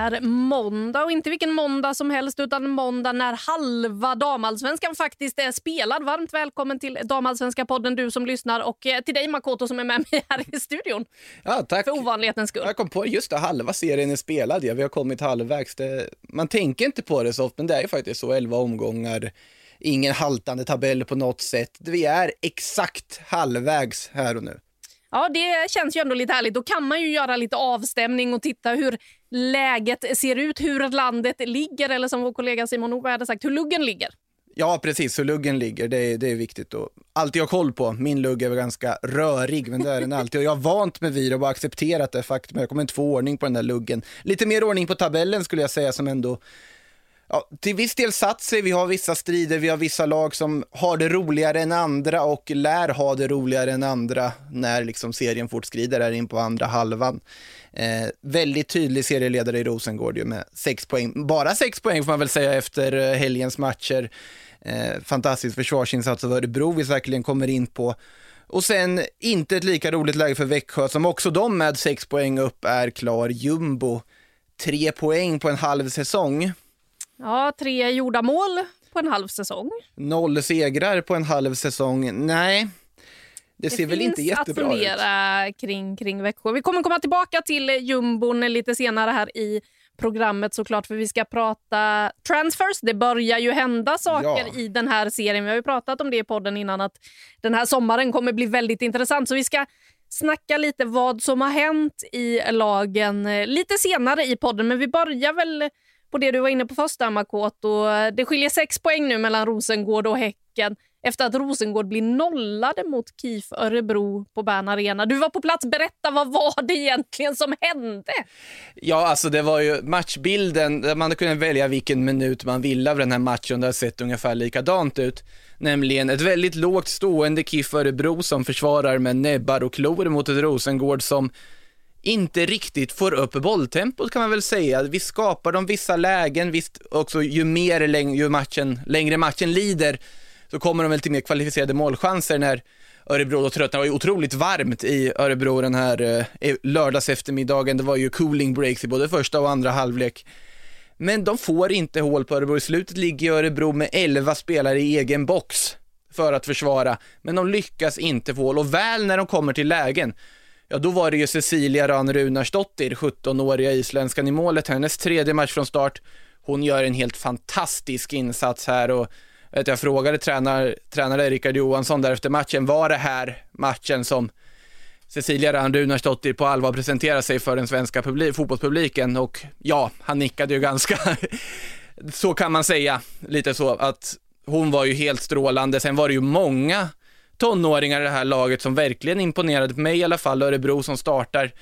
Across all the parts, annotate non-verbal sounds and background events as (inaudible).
är måndag och inte vilken måndag som helst utan måndag när halva damallsvenskan faktiskt är spelad. Varmt välkommen till damallsvenska podden du som lyssnar och eh, till dig Makoto som är med mig här i studion. Ja, tack. För ovanlighetens skull. Jag kom på just det, halva serien är spelad, ja, vi har kommit halvvägs. Det, man tänker inte på det så ofta, men det är ju faktiskt så, 11 omgångar, ingen haltande tabell på något sätt. Vi är exakt halvvägs här och nu. Ja, det känns ju ändå lite härligt. Då kan man ju göra lite avstämning och titta hur läget ser ut, hur landet ligger eller som vår kollega Simon Oberg hade sagt, hur luggen ligger. Ja, precis, hur luggen ligger, det är, det är viktigt att alltid ha koll på. Min lugg är väl ganska rörig, men det är den alltid. Och jag har vant mig vid det och bara accepterat det faktum. Jag kommer inte få ordning på den där luggen. Lite mer ordning på tabellen skulle jag säga som ändå ja, till viss del satt sig. Vi har vissa strider, vi har vissa lag som har det roligare än andra och lär ha det roligare än andra när liksom serien fortskrider här in på andra halvan. Eh, väldigt tydlig serieledare i Rosengård ju med sex poäng. Bara sex poäng får man väl säga efter eh, helgens matcher. Eh, fantastisk försvarsinsats av Örebro vi säkerligen kommer in på. Och sen inte ett lika roligt läge för Växjö som också de med sex poäng upp är klar jumbo. Tre poäng på en halv säsong. Ja, tre gjorda mål på en halv säsong. Noll segrar på en halv säsong. Nej, det, ser väl inte jättebra Det finns att fundera kring, kring Växjö. Vi kommer komma tillbaka till jumbon lite senare här i programmet såklart för vi ska prata transfers. Det börjar ju hända saker Ja. i den här serien. Vi har ju pratat om det i podden innan att den här sommaren kommer bli väldigt intressant. Så vi ska snacka lite vad som har hänt i lagen eh, lite senare i podden. Men vi börjar väl på det du var inne på först Amakot. Eh, det skiljer sex poäng nu mellan Rosengård och Häcken efter att Rosengård blir nollade mot KIF Örebro på Bern Arena. Du var på plats, berätta vad var det egentligen som hände? Ja, alltså det var ju matchbilden, där man kunde välja vilken minut man ville av den här matchen, det har sett ungefär likadant ut. Nämligen ett väldigt lågt stående KIF Örebro som försvarar med näbbar och klor mot ett Rosengård som inte riktigt får upp bolltempot kan man väl säga. Vi skapar de vissa lägen, visst också ju mer läng- ju matchen, längre matchen lider så kommer de väl till mer kvalificerade målchanser när Örebro då tröttnar. Det var ju otroligt varmt i Örebro den här eh, lördags eftermiddagen. Det var ju cooling breaks i både första och andra halvlek. Men de får inte hål på Örebro. I slutet ligger Örebro med 11 spelare i egen box för att försvara, men de lyckas inte få hål. Och väl när de kommer till lägen, ja då var det ju Cecilia Ran Runarsdottir, 17-åriga isländskan i målet, hennes tredje match från start. Hon gör en helt fantastisk insats här och vet, jag frågade tränar, tränare Rickard Johansson där efter matchen, var det här matchen som Cecilia Ran Runarsdottir på allvar presenterar sig för den svenska publik, fotbollspubliken och ja, han nickade ju ganska, (laughs) så kan man säga, lite så att hon var ju helt strålande. Sen var det ju många tonåringar i det här laget som verkligen imponerade på mig i alla fall, Örebro som startar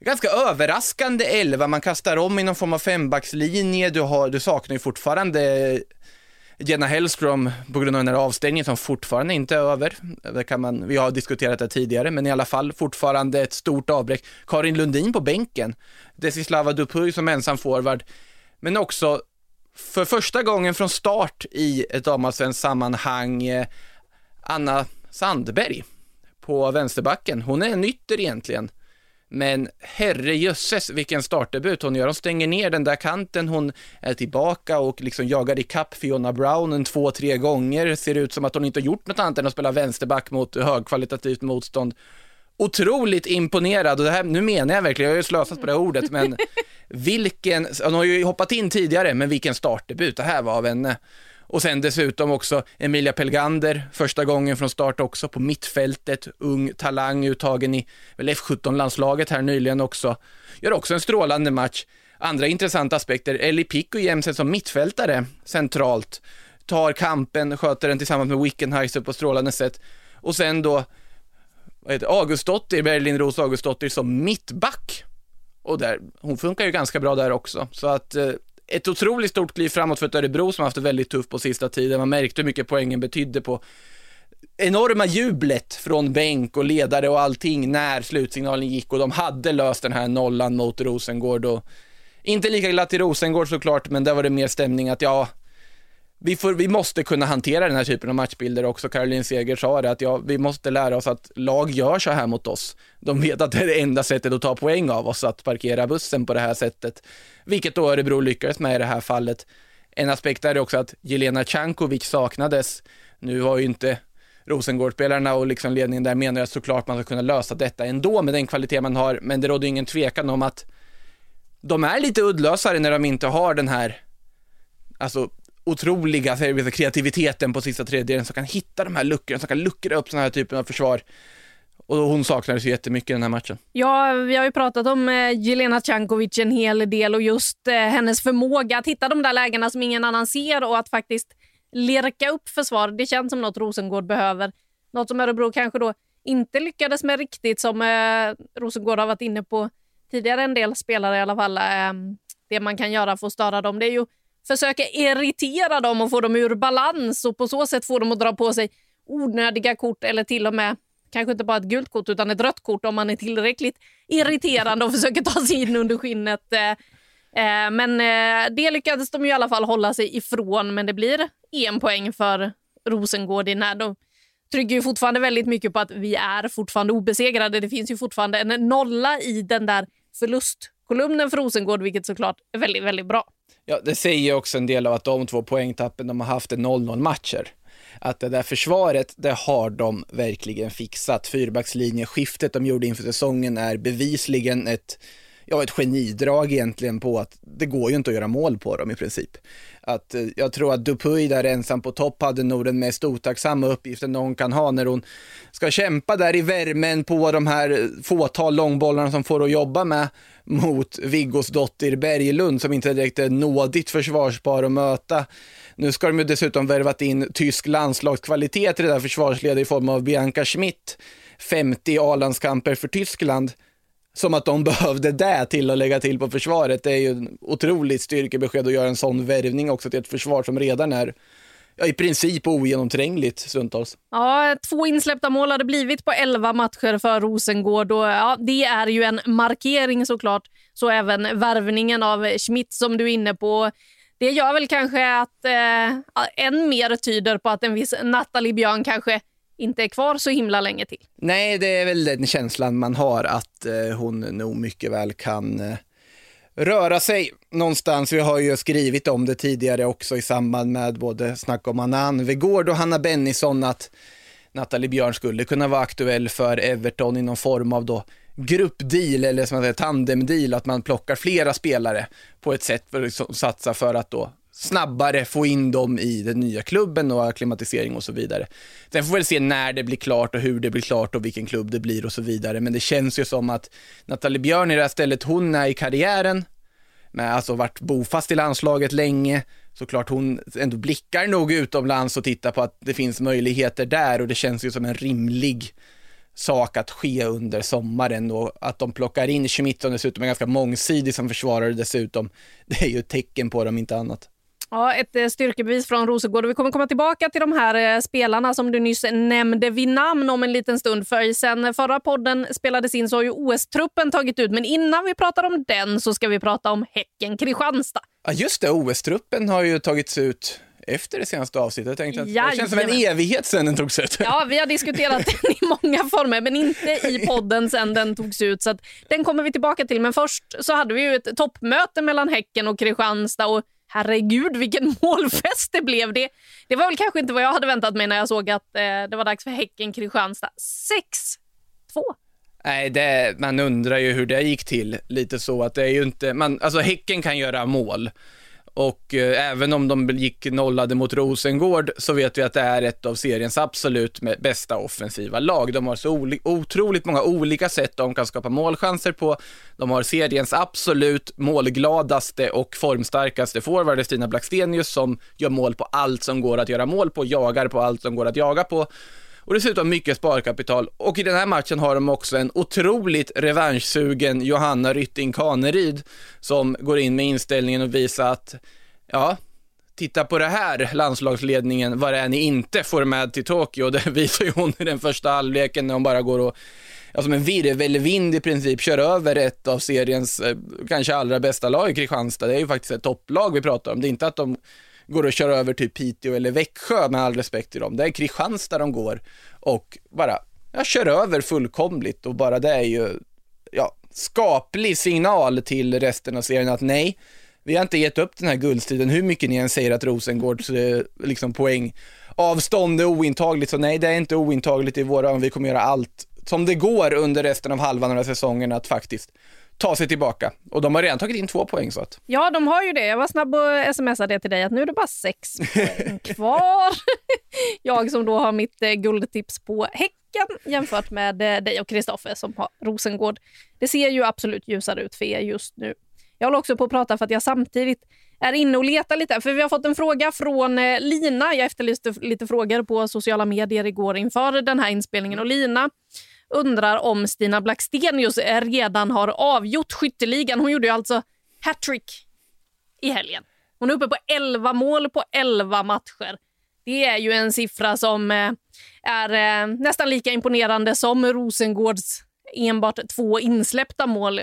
ganska överraskande elva, man kastar om i någon form av fembackslinje, du, har, du saknar ju fortfarande Jenna Hellström på grund av den här avstängningen som fortfarande inte är över. Det kan man, vi har diskuterat det tidigare, men i alla fall fortfarande ett stort avbräck. Karin Lundin på bänken, Desislava Dupuy som ensam forward, men också för första gången från start i ett damallsvenskt sammanhang, eh, Anna Sandberg på vänsterbacken. Hon är en ytter egentligen. Men herrejösses vilken startdebut hon gör. Hon stänger ner den där kanten, hon är tillbaka och liksom jagar ikapp Fiona Brown en två, tre gånger. Ser ut som att hon inte har gjort något annat än att spela vänsterback mot högkvalitativt motstånd. Otroligt imponerad och det här, nu menar jag verkligen, jag har ju slösat på det här ordet, men (laughs) vilken, hon har ju hoppat in tidigare, men vilken startdebut det här var av henne. Och sen dessutom också Emilia Pelgander, första gången från start också på mittfältet, ung talang uttagen i F17-landslaget här nyligen också. Gör också en strålande match. Andra intressanta aspekter, Ellie Pico jämställd som mittfältare centralt, tar kampen, sköter den tillsammans med Wickenheiser på strålande sätt. Och sen då, vad heter Augustdottir, Berlin Ros Augustdottir som mittback. Och där, hon funkar ju ganska bra där också. Så att eh, ett otroligt stort kliv framåt för ett Örebro som haft det väldigt tufft på sista tiden. Man märkte hur mycket poängen betydde på enorma jublet från bänk och ledare och allting när slutsignalen gick och de hade löst den här nollan mot Rosengård och inte lika glatt i Rosengård såklart, men där var det mer stämning att ja, vi, får, vi måste kunna hantera den här typen av matchbilder också. Caroline Seger sa det, att ja, vi måste lära oss att lag gör så här mot oss. De vet att det är det enda sättet att ta poäng av oss, att parkera bussen på det här sättet. Vilket då Örebro lyckades med i det här fallet. En aspekt är också att Jelena Cankovic saknades. Nu var ju inte Rosengårdsspelarna och liksom ledningen där menar att såklart man ska kunna lösa detta ändå med den kvalitet man har, men det råder ingen tvekan om att de är lite uddlösare när de inte har den här, alltså otroliga kreativiteten på sista tredjedelen som kan hitta de här luckorna, som kan luckra upp sådana här typen av försvar. Och hon saknades ju jättemycket i den här matchen. Ja, vi har ju pratat om eh, Jelena Cankovic en hel del och just eh, hennes förmåga att hitta de där lägena som ingen annan ser och att faktiskt lirka upp försvar. Det känns som något Rosengård behöver. Något som Örebro kanske då inte lyckades med riktigt som eh, Rosengård har varit inne på tidigare en del spelare i alla fall. Eh, det man kan göra för att störa dem det är ju försöka irritera dem och få dem ur balans och på så sätt få dem att dra på sig onödiga kort eller till och med kanske inte bara ett gult kort utan ett rött kort om man är tillräckligt irriterande och försöker ta sig in under skinnet. Eh, eh, men eh, det lyckades de i alla fall hålla sig ifrån men det blir en poäng för Rosengård i när de trycker ju fortfarande väldigt mycket på att vi är fortfarande obesegrade. Det finns ju fortfarande en nolla i den där förlust kolumnen för Rosengård vilket såklart är väldigt, väldigt bra. Ja, det säger också en del av att de två poängtappen de har haft är 0-0 matcher. Att det där försvaret, det har de verkligen fixat. Fyrbackslinjeskiftet de gjorde inför säsongen är bevisligen ett ja, ett genidrag egentligen på att det går ju inte att göra mål på dem i princip. Att, eh, jag tror att Dupuy där ensam på topp hade nog den mest otacksamma uppgiften någon kan ha när hon ska kämpa där i värmen på de här eh, fåtal långbollarna som får att jobba med mot Viggos dotter Berglund som inte direkt är nådigt försvarsbar att möta. Nu ska de ju dessutom värvat in tysk landslagskvalitet i det där försvarsledet i form av Bianca Schmidt, 50 A-landskamper för Tyskland som att de (laughs) behövde det till att lägga till på försvaret. Det är ju en otroligt styrkebesked att göra en sån värvning också till ett försvar som redan är ja, i princip ogenomträngligt stundtals. Ja, två insläppta mål har det blivit på 11 matcher för Rosengård och ja, det är ju en markering såklart. Så även värvningen av Schmidt som du är inne på. Det gör väl kanske att eh, än mer tyder på att en viss Nathalie Björn kanske inte är kvar så himla länge till. Nej, det är väl den känslan man har att eh, hon nog mycket väl kan eh, röra sig någonstans. Vi har ju skrivit om det tidigare också i samband med både snack om Anna Anvegård och Hanna Bennison att Nathalie Björn skulle kunna vara aktuell för Everton i någon form av då gruppdeal eller som man säger tandemdeal, att man plockar flera spelare på ett sätt för att liksom satsa för att då snabbare få in dem i den nya klubben och akklimatisering och så vidare. Sen får vi väl se när det blir klart och hur det blir klart och vilken klubb det blir och så vidare. Men det känns ju som att Nathalie Björn i det här stället, hon är i karriären, med alltså varit bofast i landslaget länge, såklart hon ändå blickar nog utomlands och tittar på att det finns möjligheter där och det känns ju som en rimlig sak att ske under sommaren och att de plockar in Schmidt som dessutom är ganska mångsidig som försvarare dessutom. (laughs) Det är ju ett tecken på dem, inte annat. Ja, ett eh, styrkebevis från Rosengård. Vi kommer komma tillbaka till de här eh, spelarna som du nyss nämnde vid namn om en liten stund. För sen förra podden spelades in så har ju OS-truppen tagit ut. Men innan vi pratar om den så ska vi prata om Häcken-Kristianstad. Ja, just det. OS-truppen har ju tagits ut efter det senaste avsnittet. Jag tänkte att det känns som en evighet sedan den togs ut. Ja, vi har diskuterat den i många former, men inte i (laughs) podden sen den togs ut. Så den kommer vi tillbaka till. Men först så hade vi ju ett toppmöte mellan Häcken och Kristianstad. Och herregud vilken (laughs) målfest det blev. Det, det var väl kanske inte vad jag hade väntat mig när jag såg att eh, det var dags för Häcken-Kristianstad. 6-2. Nej, det, man undrar ju hur det gick till. Lite så att det är ju inte, man, alltså Häcken kan göra mål och eh, även om de gick nollade mot Rosengård så vet vi att det är ett av seriens absolut bästa offensiva lag. De har så otroligt många olika sätt de kan skapa målchanser på. De har seriens absolut målgladaste och formstarkaste forward, Stina Blackstenius, som gör mål på allt som går att göra mål på, jagar på allt som går att jaga på och dessutom mycket sparkapital. Och i den här matchen har de också en otroligt revanschsugen Johanna Rytting Kaneryd som går in med inställningen och visar att, ja, titta på det här landslagsledningen, vad det är ni inte får med till Tokyo. (laughs) Det visar ju hon i den första halvleken när hon bara går och ja, som en virvelvind i princip kör över ett av seriens eh, kanske allra bästa lag i Kristianstad. Det är ju faktiskt ett topplag vi pratar om. Det är inte att de går och kör över typ Piteå eller Växjö med all respekt till dem. Det är Kristianstad de går och bara, ja, kör över fullkomligt och bara det är ju, ja, skaplig signal till resten av serien att nej, vi har inte gett upp den här guldstriden hur mycket ni än säger att Rosengårds eh, liksom poäng avstånd är ointagligt, så nej det är inte ointagligt i våra vi kommer göra allt som det går under resten av halvan av säsongen att faktiskt ta sig tillbaka. Och de har redan tagit in två poäng. Så att. Ja, de har ju det. Jag var snabb och smsade det till dig att nu är det bara sex (laughs) poäng kvar. (laughs) jag som då har mitt eh, guldtips på Häcken jämfört med eh, dig och Kristoffer som har Rosengård. Det ser ju absolut ljusare ut för er just nu. Jag håller också på att prata för att jag samtidigt är inne och letar lite. För Vi har fått en fråga från eh, Lina. Jag efterlyste lite frågor på sociala medier igår inför den här inspelningen. Och Lina undrar om Stina Blackstenius redan har avgjort skytteligan. Hon gjorde ju alltså hattrick i helgen. Hon är uppe på 11 mål på 11 matcher. Det är ju en siffra som eh, är eh, nästan lika imponerande som Rosengårds enbart två insläppta mål.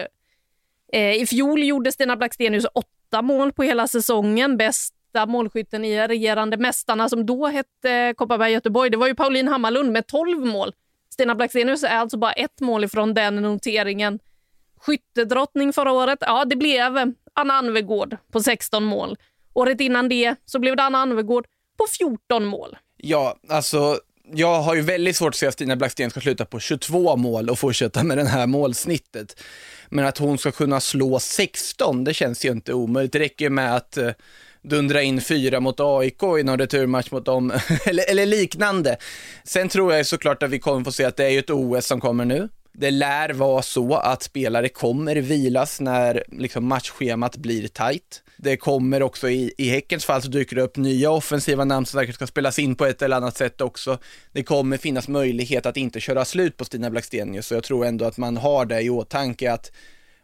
Eh, I fjol gjorde Stina Blackstenius åtta mål på hela säsongen. Bästa målskytten i regerande mästarna som då hette Kopparberg Göteborg, det var ju Pauline Hammarlund med 12 mål. Stina Blackstenius är alltså bara ett mål ifrån den noteringen. Skyttedrottning förra året, ja det blev Anna Anvegård på 16 mål. Året innan det så blev det Anna Anvegård på 14 mål. Ja, alltså jag har ju väldigt svårt att se att Stina Blacksten ska sluta på 22 mål och fortsätta med det här målsnittet. Men att hon ska kunna slå 16, det känns ju inte omöjligt. Det räcker med att eh, dundra in fyra mot AIK i någon returmatch mot dem, (laughs) eller, eller, liknande. Sen tror jag såklart att vi kommer få se att det är ju ett OS som kommer nu. Det lär vara så att spelare kommer vilas när liksom, matchschemat blir tajt. Det kommer också i, i Häckens fall så dyker det upp nya offensiva namn som säkert ska spelas in på ett eller annat sätt också. Det kommer finnas möjlighet att inte köra slut på Stina Blackstenius så jag tror ändå att man har det i åtanke att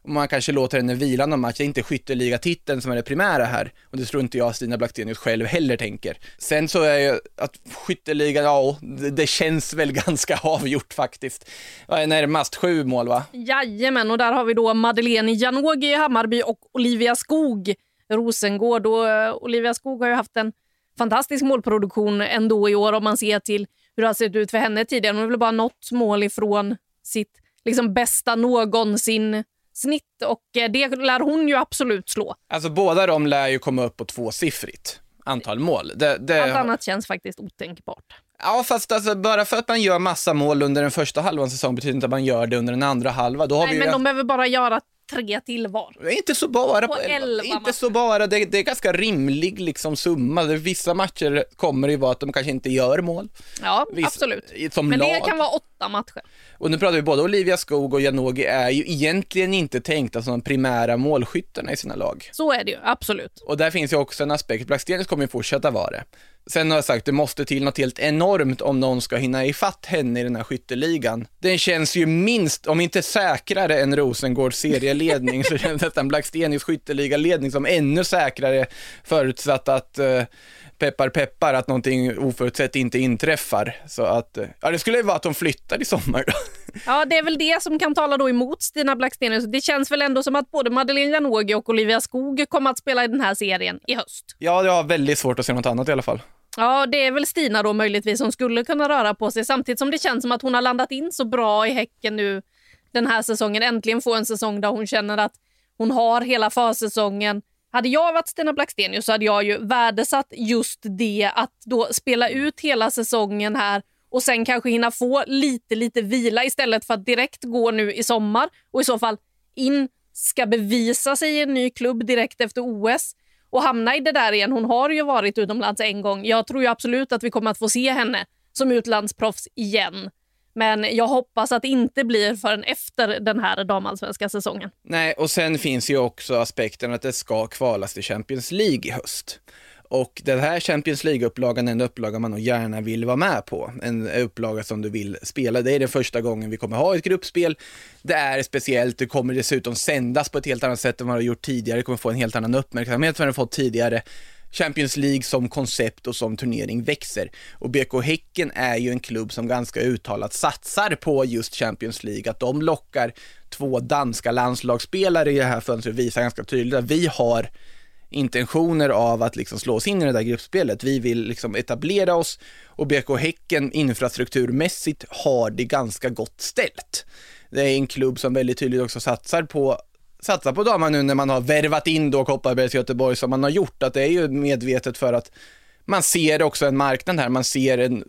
man kanske låter henne vila någon match. Det är inte skytteligatiteln som är det primära här. Och det tror inte jag Stina Blackstenius själv heller tänker. Sen så är ju att skytteligan, ja, det, känns väl (laughs) ganska avgjort faktiskt. Vad är närmast? Sju mål va? Jajamän, och där har vi då Madeleine Janogy i Hammarby och Olivia Skog Rosengård. Och eh, Olivia Skog har ju haft en fantastisk målproduktion ändå i år om man ser till hur det har sett ut för henne tidigare. Hon har väl bara något mål ifrån sitt liksom bästa någonsin snitt och eh, det lär hon ju absolut slå. Alltså båda de lär ju komma upp på tvåsiffrigt antal mål. Det, det... Allt annat känns faktiskt otänkbart. Ja, fast alltså, bara för att man gör massa mål under den första halvan säsong betyder inte att man gör det under den andra halvan. Då har Nej, vi men ju... de behöver bara göra tre till var. Inte så bara. På elva inte så bara. Det, det, är ganska rimlig liksom, summa. Vissa matcher kommer det vara att de kanske inte gör mål. Ja, Vissa, absolut. Som men lag. det kan vara åtta matcher. Och nu pratar vi både Olivia Skog och Janogy är ju egentligen inte tänkta som de primära målskyttarna i sina lag. Så är det ju, absolut. Och där finns ju också en aspekt, Blackstenius kommer ju fortsätta vara det. Sen har jag sagt, det måste till något helt enormt om någon ska hinna ifatt henne i den här skytteligan. Den känns ju minst, om inte säkrare än Rosengårds serieledning, så (laughs) känns nästan Blackstenius skytteligaledning som ännu säkrare förutsatt att uh, peppar peppar att någonting oförutsett inte inträffar. Så att, uh, ja det skulle ju vara att de flyttar i sommar då. (laughs) Ja, det är väl det som kan tala då emot Stina Blackstenius. Det känns väl ändå som att både Madeleine Janogy och Olivia Skog kommer att spela i den här serien i höst. Ja, jag har väldigt svårt att se något annat i alla fall. Ja, det är väl Stina då möjligtvis som skulle kunna röra på sig samtidigt som det känns som att hon har landat in så bra i Häcken nu den här säsongen. Äntligen få en säsong där hon känner att hon har hela försäsongen. Hade jag varit Stina Blackstenius så hade jag ju värdesatt just det att då spela ut hela säsongen här och sen kanske hinna få lite, lite vila istället för att direkt gå nu i sommar och i så fall in, ska bevisa sig i en ny klubb direkt efter OS och hamna i det där igen. Hon har ju varit utomlands en gång. Jag tror ju absolut att vi kommer att få se henne som utlandsproffs igen. Men jag hoppas att det inte blir förrän efter den här damallsvenska säsongen. Nej, och sen finns ju också aspekten att det ska kvalas till Champions League i höst. Och den här Champions League-upplagan är en upplaga man nog gärna vill vara med på. En upplaga som du vill spela. Det är den första gången vi kommer ha ett gruppspel. Det är speciellt, det kommer dessutom sändas på ett helt annat sätt än vad det har gjort tidigare. Det kommer få en helt annan uppmärksamhet än det fått tidigare. Champions League som koncept och som turnering växer. Och BK Häcken är ju en klubb som ganska uttalat satsar på just Champions League. Att de lockar två danska landslagsspelare i det här fönstret visar ganska tydligt att vi har intentioner av att liksom slå oss in i det där gruppspelet. Vi vill liksom etablera oss och BK Häcken infrastrukturmässigt har det ganska gott ställt. Det är en klubb som väldigt tydligt också satsar på satsar på damerna nu när man har värvat in då Kopparbergs Göteborg som man har gjort, att det är ju medvetet för att man ser också en marknad här, man ser en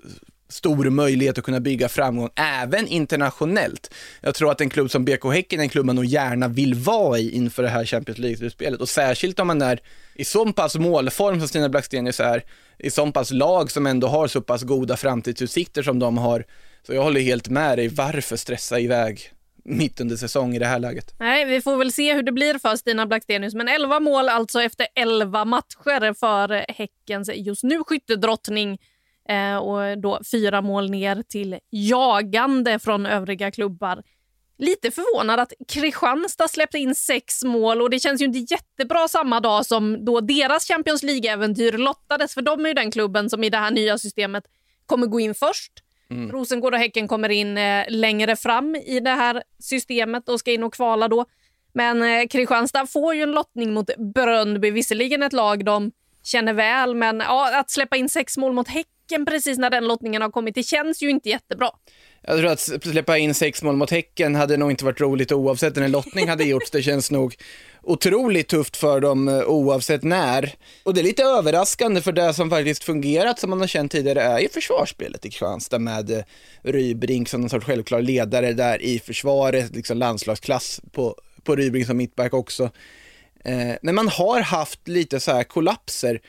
stor möjlighet att kunna bygga framgång även internationellt. Jag tror att en klubb som BK Häcken är en klubb man nog gärna vill vara i inför det här Champions League-slutspelet och särskilt om man är i så pass målform som Stina Blackstenius är, i så pass lag som ändå har så pass goda framtidsutsikter som de har. Så jag håller helt med dig, varför stressa iväg mitt under säsong i det här läget. Nej, vi får väl se hur det blir för Stina Blackstenius. Men 11 mål alltså efter 11 matcher för Häckens just nu skyttedrottning. Eh, och då fyra mål ner till jagande från övriga klubbar. Lite förvånad att Kristianstad släppte in sex mål och det känns ju inte jättebra samma dag som då deras Champions League-äventyr lottades. För de är ju den klubben som i det här nya systemet kommer gå in först. Mm. Rosengård och Häcken kommer in eh, längre fram i det här systemet och ska in och kvala då. Men eh, Kristianstad får ju en lottning mot Bröndby, visserligen ett lag de känner väl, men ja, att släppa in sex mål mot Häcken precis när den lottningen har kommit, det känns ju inte jättebra. Jag tror att släppa in sex mål mot Häcken hade nog inte varit roligt oavsett när en lottning hade gjorts. Det känns nog otroligt tufft för dem eh, oavsett när. Och det är lite överraskande för det som faktiskt fungerat som man har känt tidigare är ju försvarsspelet i Kristianstad med eh, Rybrink som någon sorts självklar ledare där i försvaret, liksom landslagsklass på, på Rybrink som mittback också. Eh, men man har haft lite så här kollapser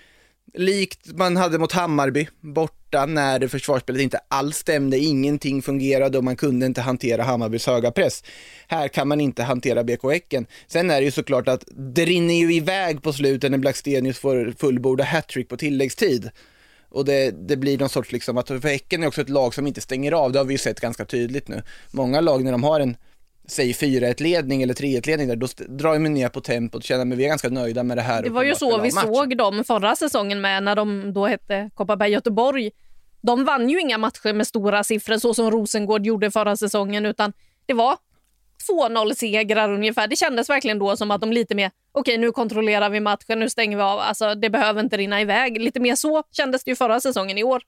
likt man hade mot Hammarby borta när försvarsspelet inte alls stämde, ingenting fungerade och man kunde inte hantera Hammarbys höga press. Här kan man inte hantera BK Häcken. Sen är det ju såklart att det rinner ju iväg på slutet när Blackstenius får fullborda hattrick på tilläggstid. Och det, det, blir någon sorts liksom att, för Häcken är också ett lag som inte stänger av, det har vi ju sett ganska tydligt nu. Många lag när de har en säg 4-1-ledning eller 3-1-ledning där, då drar de ner på tempot och känner att vi är ganska nöjda med det här. Det var ju så vi såg dem förra säsongen med när de då hette Kopparberg Göteborg. De vann ju inga matcher med stora siffror så som Rosengård gjorde förra säsongen utan det var 2-0-segrar ungefär. Det kändes verkligen då som att de lite mer, okej okay, nu kontrollerar vi matchen, nu stänger vi av, alltså det behöver inte rinna iväg. Lite mer så kändes det ju förra säsongen i år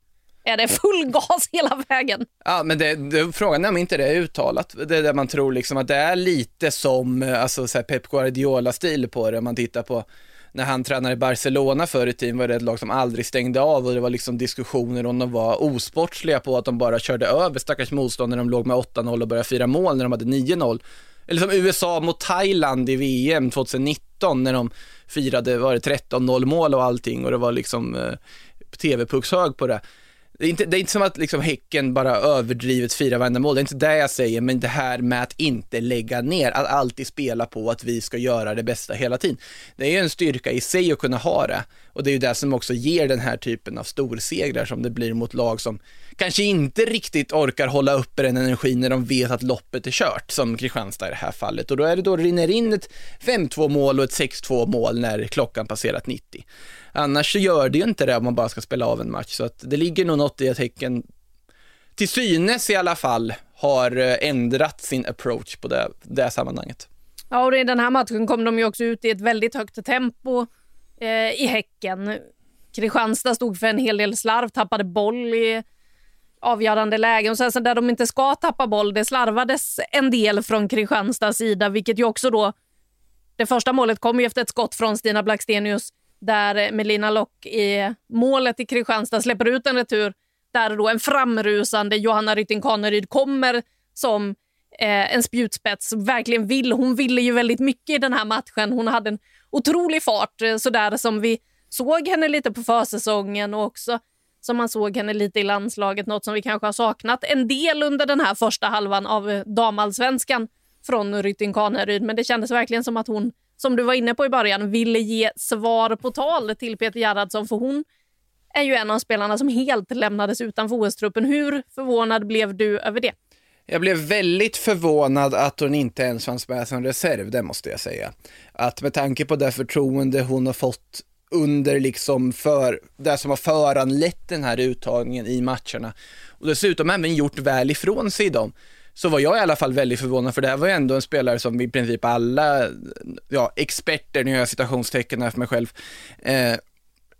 är det full gas hela vägen. Ja, men det, det, frågan är om inte det är uttalat. Det är där man tror liksom att det är lite som eh, alltså, så här Pep Guardiola-stil på det. Om man tittar på när han tränade i Barcelona förr i tiden var det ett lag som aldrig stängde av och det var liksom diskussioner om de var osportsliga på att de bara körde över stackars motstånd när de låg med 8-0 och började fira mål när de hade 9-0. Eller som USA mot Thailand i VM 2019 när de firade, var det 13-0 mål och allting och det var liksom eh, TV-puckshög på det. Det är, inte, det är inte som att liksom Häcken bara överdrivet firar varenda mål, det är inte det jag säger, men det här med att inte lägga ner, att alltid spela på att vi ska göra det bästa hela tiden. Det är ju en styrka i sig att kunna ha det och det är ju det som också ger den här typen av storsegrar som det blir mot lag som kanske inte riktigt orkar hålla uppe den energin när de vet att loppet är kört, som Kristianstad i det här fallet. Och då är det då rinner in ett 5-2 mål och ett 6-2 mål när klockan passerat 90. Annars så gör det ju inte det om man bara ska spela av en match, så att det ligger nog något i att Häcken, till synes i alla fall, har eh, ändrat sin approach på det, det sammanhanget. Ja, och i den här matchen kom de ju också ut i ett väldigt högt tempo eh, i Häcken. Kristianstad stod för en hel del slarv, tappade boll i avgörande lägen. Och sen så där de inte ska tappa boll, det slarvades en del från Kristianstads sida, vilket ju också då... Det första målet kom ju efter ett skott från Stina Blackstenius där Melina Lock i målet i Kristianstad släpper ut en retur där då en framrusande Johanna Rytting Kaneryd kommer som eh, en spjutspets. Verkligen vill. Hon ville ju väldigt mycket i den här matchen. Hon hade en otrolig fart, så sådär som vi såg henne lite på försäsongen och också som man såg henne lite i landslaget, något som vi kanske har saknat en del under den här första halvan av eh, damallsvenskan från Rytting Kaneryd. Men det kändes verkligen som att hon, som du var inne på i början, ville ge svar på tal till Peter Gerhardsson, för hon är ju en av spelarna som helt lämnades utanför OS-truppen. Hur förvånad blev du över det? Jag blev väldigt förvånad att hon inte ens fanns med som reserv, det måste jag säga. Att med tanke på det förtroende hon har fått under liksom för, det som har föranlett den här uttagningen i matcherna och dessutom även gjort väl ifrån sig i dem så var jag i alla fall väldigt förvånad för det här var ju ändå en spelare som i princip alla, ja, experter, nu gör jag citationstecken här för mig själv, eh,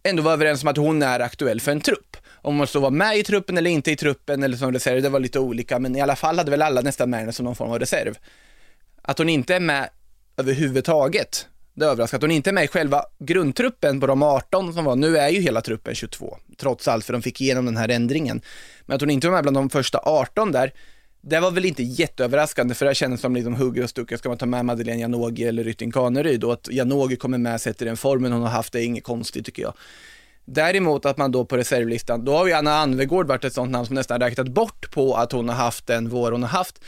ändå var överens om att hon är aktuell för en trupp. Om hon så var med i truppen eller inte i truppen eller som reserv, det var lite olika, men i alla fall hade väl alla nästan med henne som någon form av reserv. Att hon inte är med överhuvudtaget, det överraskar. Att hon inte är med i själva grundtruppen på de 18 som var, nu är ju hela truppen 22, trots allt, för de fick igenom den här ändringen. Men att hon inte var med bland de första 18 där, det var väl inte jätteöverraskande för det kändes som liksom hugger och stuckar. Ska man ta med Madeleine Janogy eller Rytting Kaneryd och att Janogy kommer med sett i den formen hon har haft det är inget konstigt tycker jag. Däremot att man då på reservlistan, då har ju Anna Anvegård varit ett sånt namn som nästan räknat bort på att hon har haft den vår hon har haft.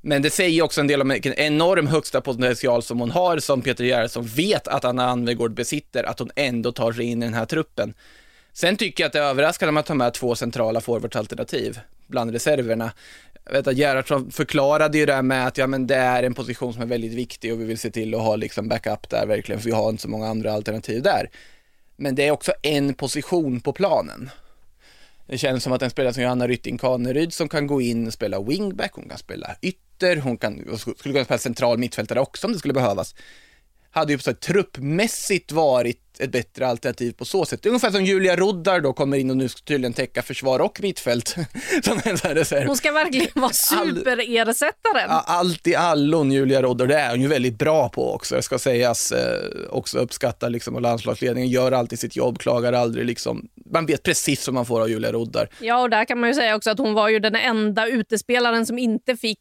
Men det säger också en del om vilken enorm högsta potential som hon har, som Peter Gerhardsson vet att Anna Anvegård besitter, att hon ändå tar sig in i den här truppen. Sen tycker jag att det är överraskande att man tar med två centrala forwardsalternativ bland reserverna. Jag vet att Gerhardsson förklarade ju det här med att ja, men det är en position som är väldigt viktig och vi vill se till att ha liksom backup där verkligen, för vi har inte så många andra alternativ där. Men det är också en position på planen. Det känns som att en spelare som Johanna Rytting Kaneryd som kan gå in och spela wingback, hon kan spela ytter, hon kan, skulle kunna spela central mittfältare också om det skulle behövas hade ju så här, truppmässigt varit ett bättre alternativ på så sätt. Ungefär som Julia Roddar då kommer in och nu ska tydligen täcka försvar och mittfält. (laughs) som en så reserv. Hon ska verkligen vara superersättaren. All, allt i allon Julia Roddar, det är hon ju väldigt bra på också. Det ska sägas, eh, också uppskatta liksom och landslagsledningen gör alltid sitt jobb, klagar aldrig liksom. Man vet precis vad man får av Julia Roddar. Ja, och där kan man ju säga också att hon var ju den enda utespelaren som inte fick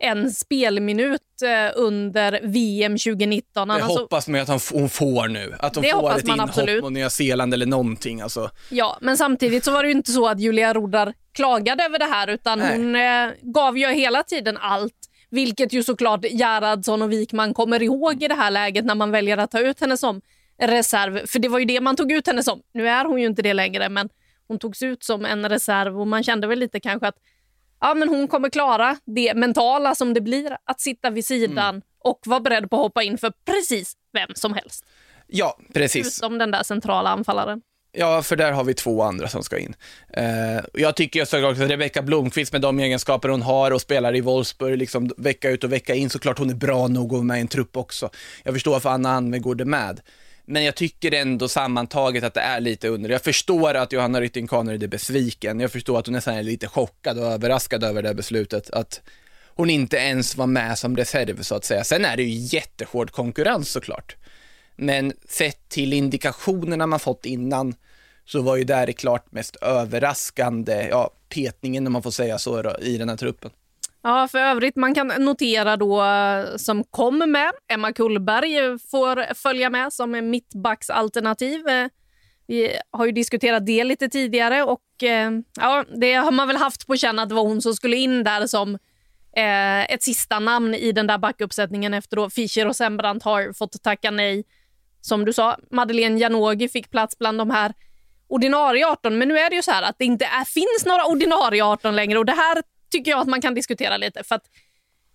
en spelminut eh, under VM 2019. Det Annars så- hoppas man att hon får nu. Att hon får ett inhopp absolut. mot Nya Zeeland eller någonting. Alltså. Ja, men samtidigt så var det ju inte så att Julia Rodar klagade över det här utan Nej. hon eh, gav ju hela tiden allt. Vilket ju såklart Gerhardsson och Wikman kommer ihåg i det här läget när man väljer att ta ut henne som reserv. För det var ju det man tog ut henne som. Nu är hon ju inte det längre men hon togs ut som en reserv och man kände väl lite kanske att ja, men hon kommer klara det mentala som det blir att sitta vid sidan och vara beredd på att hoppa in för precis vem som helst. Ja, precis. Utom den där centrala anfallaren. Ja, för där har vi två andra som ska in. Eh, jag tycker såklart att Rebecka Blomqvist med de egenskaper hon har och spelar i Wolfsburg liksom vecka ut och vecka in, såklart hon är bra nog att vara med i en trupp också. Jag förstår varför Anna Anvegård är med. Men jag tycker ändå sammantaget att det är lite under. Jag förstår att Johanna Rytting Kaneryd är besviken. Jag förstår att hon nästan är lite chockad och överraskad över det här beslutet. Att hon inte ens var med som reserv så att säga. Sen är det ju jättehård konkurrens såklart. Men sett till indikationerna man fått innan så var ju det här det klart mest överraskande, ja, petningen om man får säga så då, i den här truppen. Ja, för övrigt man kan notera då eh, som kommer med. Emma Kullberg får följa med som mittbacksalternativ. Eh, vi har ju diskuterat det lite tidigare och eh, ja, det har man väl haft på känn att det var hon som skulle in där som eh, ett sista namn i den där backuppsättningen efter då Fischer och Sembrant har fått tacka nej. Som du sa, Madeleine Janogy fick plats bland de här ordinarie 18, men nu är det ju så här att det inte är, finns några ordinarie 18 längre och det här tycker jag att man kan diskutera lite för att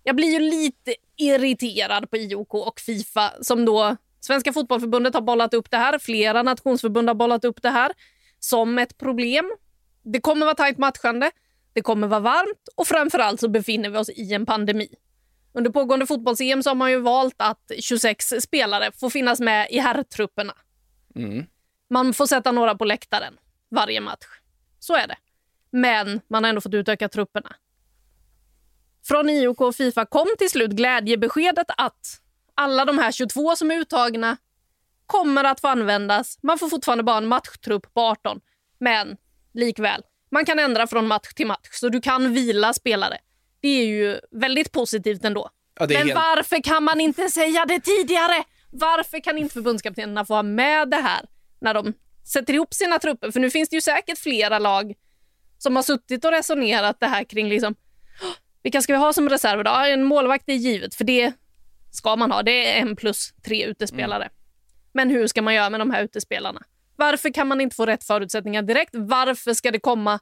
jag blir ju lite irriterad på IOK och Fifa som då Svenska fotbollförbundet har bollat upp det här, flera nationsförbund har bollat upp det här som ett problem. Det kommer vara tajt matchande, det kommer vara varmt och framförallt så befinner vi oss i en pandemi. Under pågående fotbolls-EM så har man ju valt att 26 spelare får finnas med i herrtrupperna. Man får sätta några på läktaren varje match. Så är det. Men man har ändå fått utöka trupperna. Från IOK och Fifa kom till slut glädjebeskedet att alla de här 22 som är uttagna kommer att få användas. Man får fortfarande bara en matchtrupp på 18, men likväl. Man kan ändra från match till match, så du kan vila spelare. Det är ju väldigt positivt ändå. Ja, men helt- varför kan man inte säga det tidigare? Varför kan inte förbundskaptenerna få ha med det här när de sätter ihop sina trupper? För nu finns det ju säkert flera lag som har suttit och resonerat det här kring liksom, vilka ska vi ha som reserver då? En målvakt är givet, för det ska man ha. Det är en plus tre utespelare. Mm. Men hur ska man göra med de här utespelarna? Varför kan man inte få rätt förutsättningar direkt? Varför ska det komma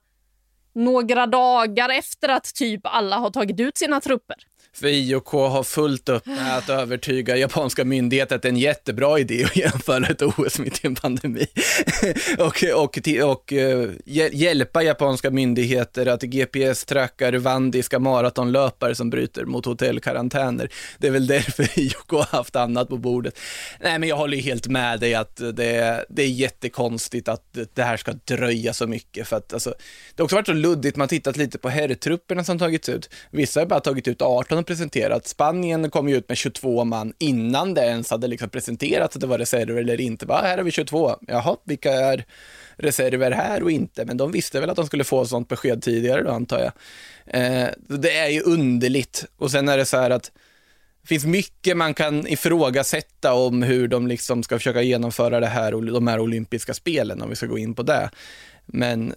några dagar efter att typ alla har tagit ut sina trupper? För IOK har fullt upp med att övertyga japanska myndigheter att det är en jättebra idé att jämföra ett OS mitt i en pandemi. (laughs) och, och, och uh, hjälpa japanska myndigheter att GPS-tracka Rwandiska maratonlöpare som bryter mot hotellkarantäner. Det är väl därför (laughs) IOK har haft annat på bordet. Nej, men jag håller helt med dig att det, det är jättekonstigt att det här ska dröja så mycket. För att, alltså, det har också varit så luddigt, man tittat lite på herrtrupperna som tagits ut. Vissa har bara tagit ut 18 presenterat. Spanien kom ju ut med 22 man innan det ens hade liksom presenterats att det var reserver eller inte. Bara, här har vi 22. Jaha, vilka är reserver här och inte? Men de visste väl att de skulle få sånt besked tidigare då antar jag. Eh, det är ju underligt. Och sen är det så här att det finns mycket man kan ifrågasätta om hur de liksom ska försöka genomföra det här och de här olympiska spelen, om vi ska gå in på det. Men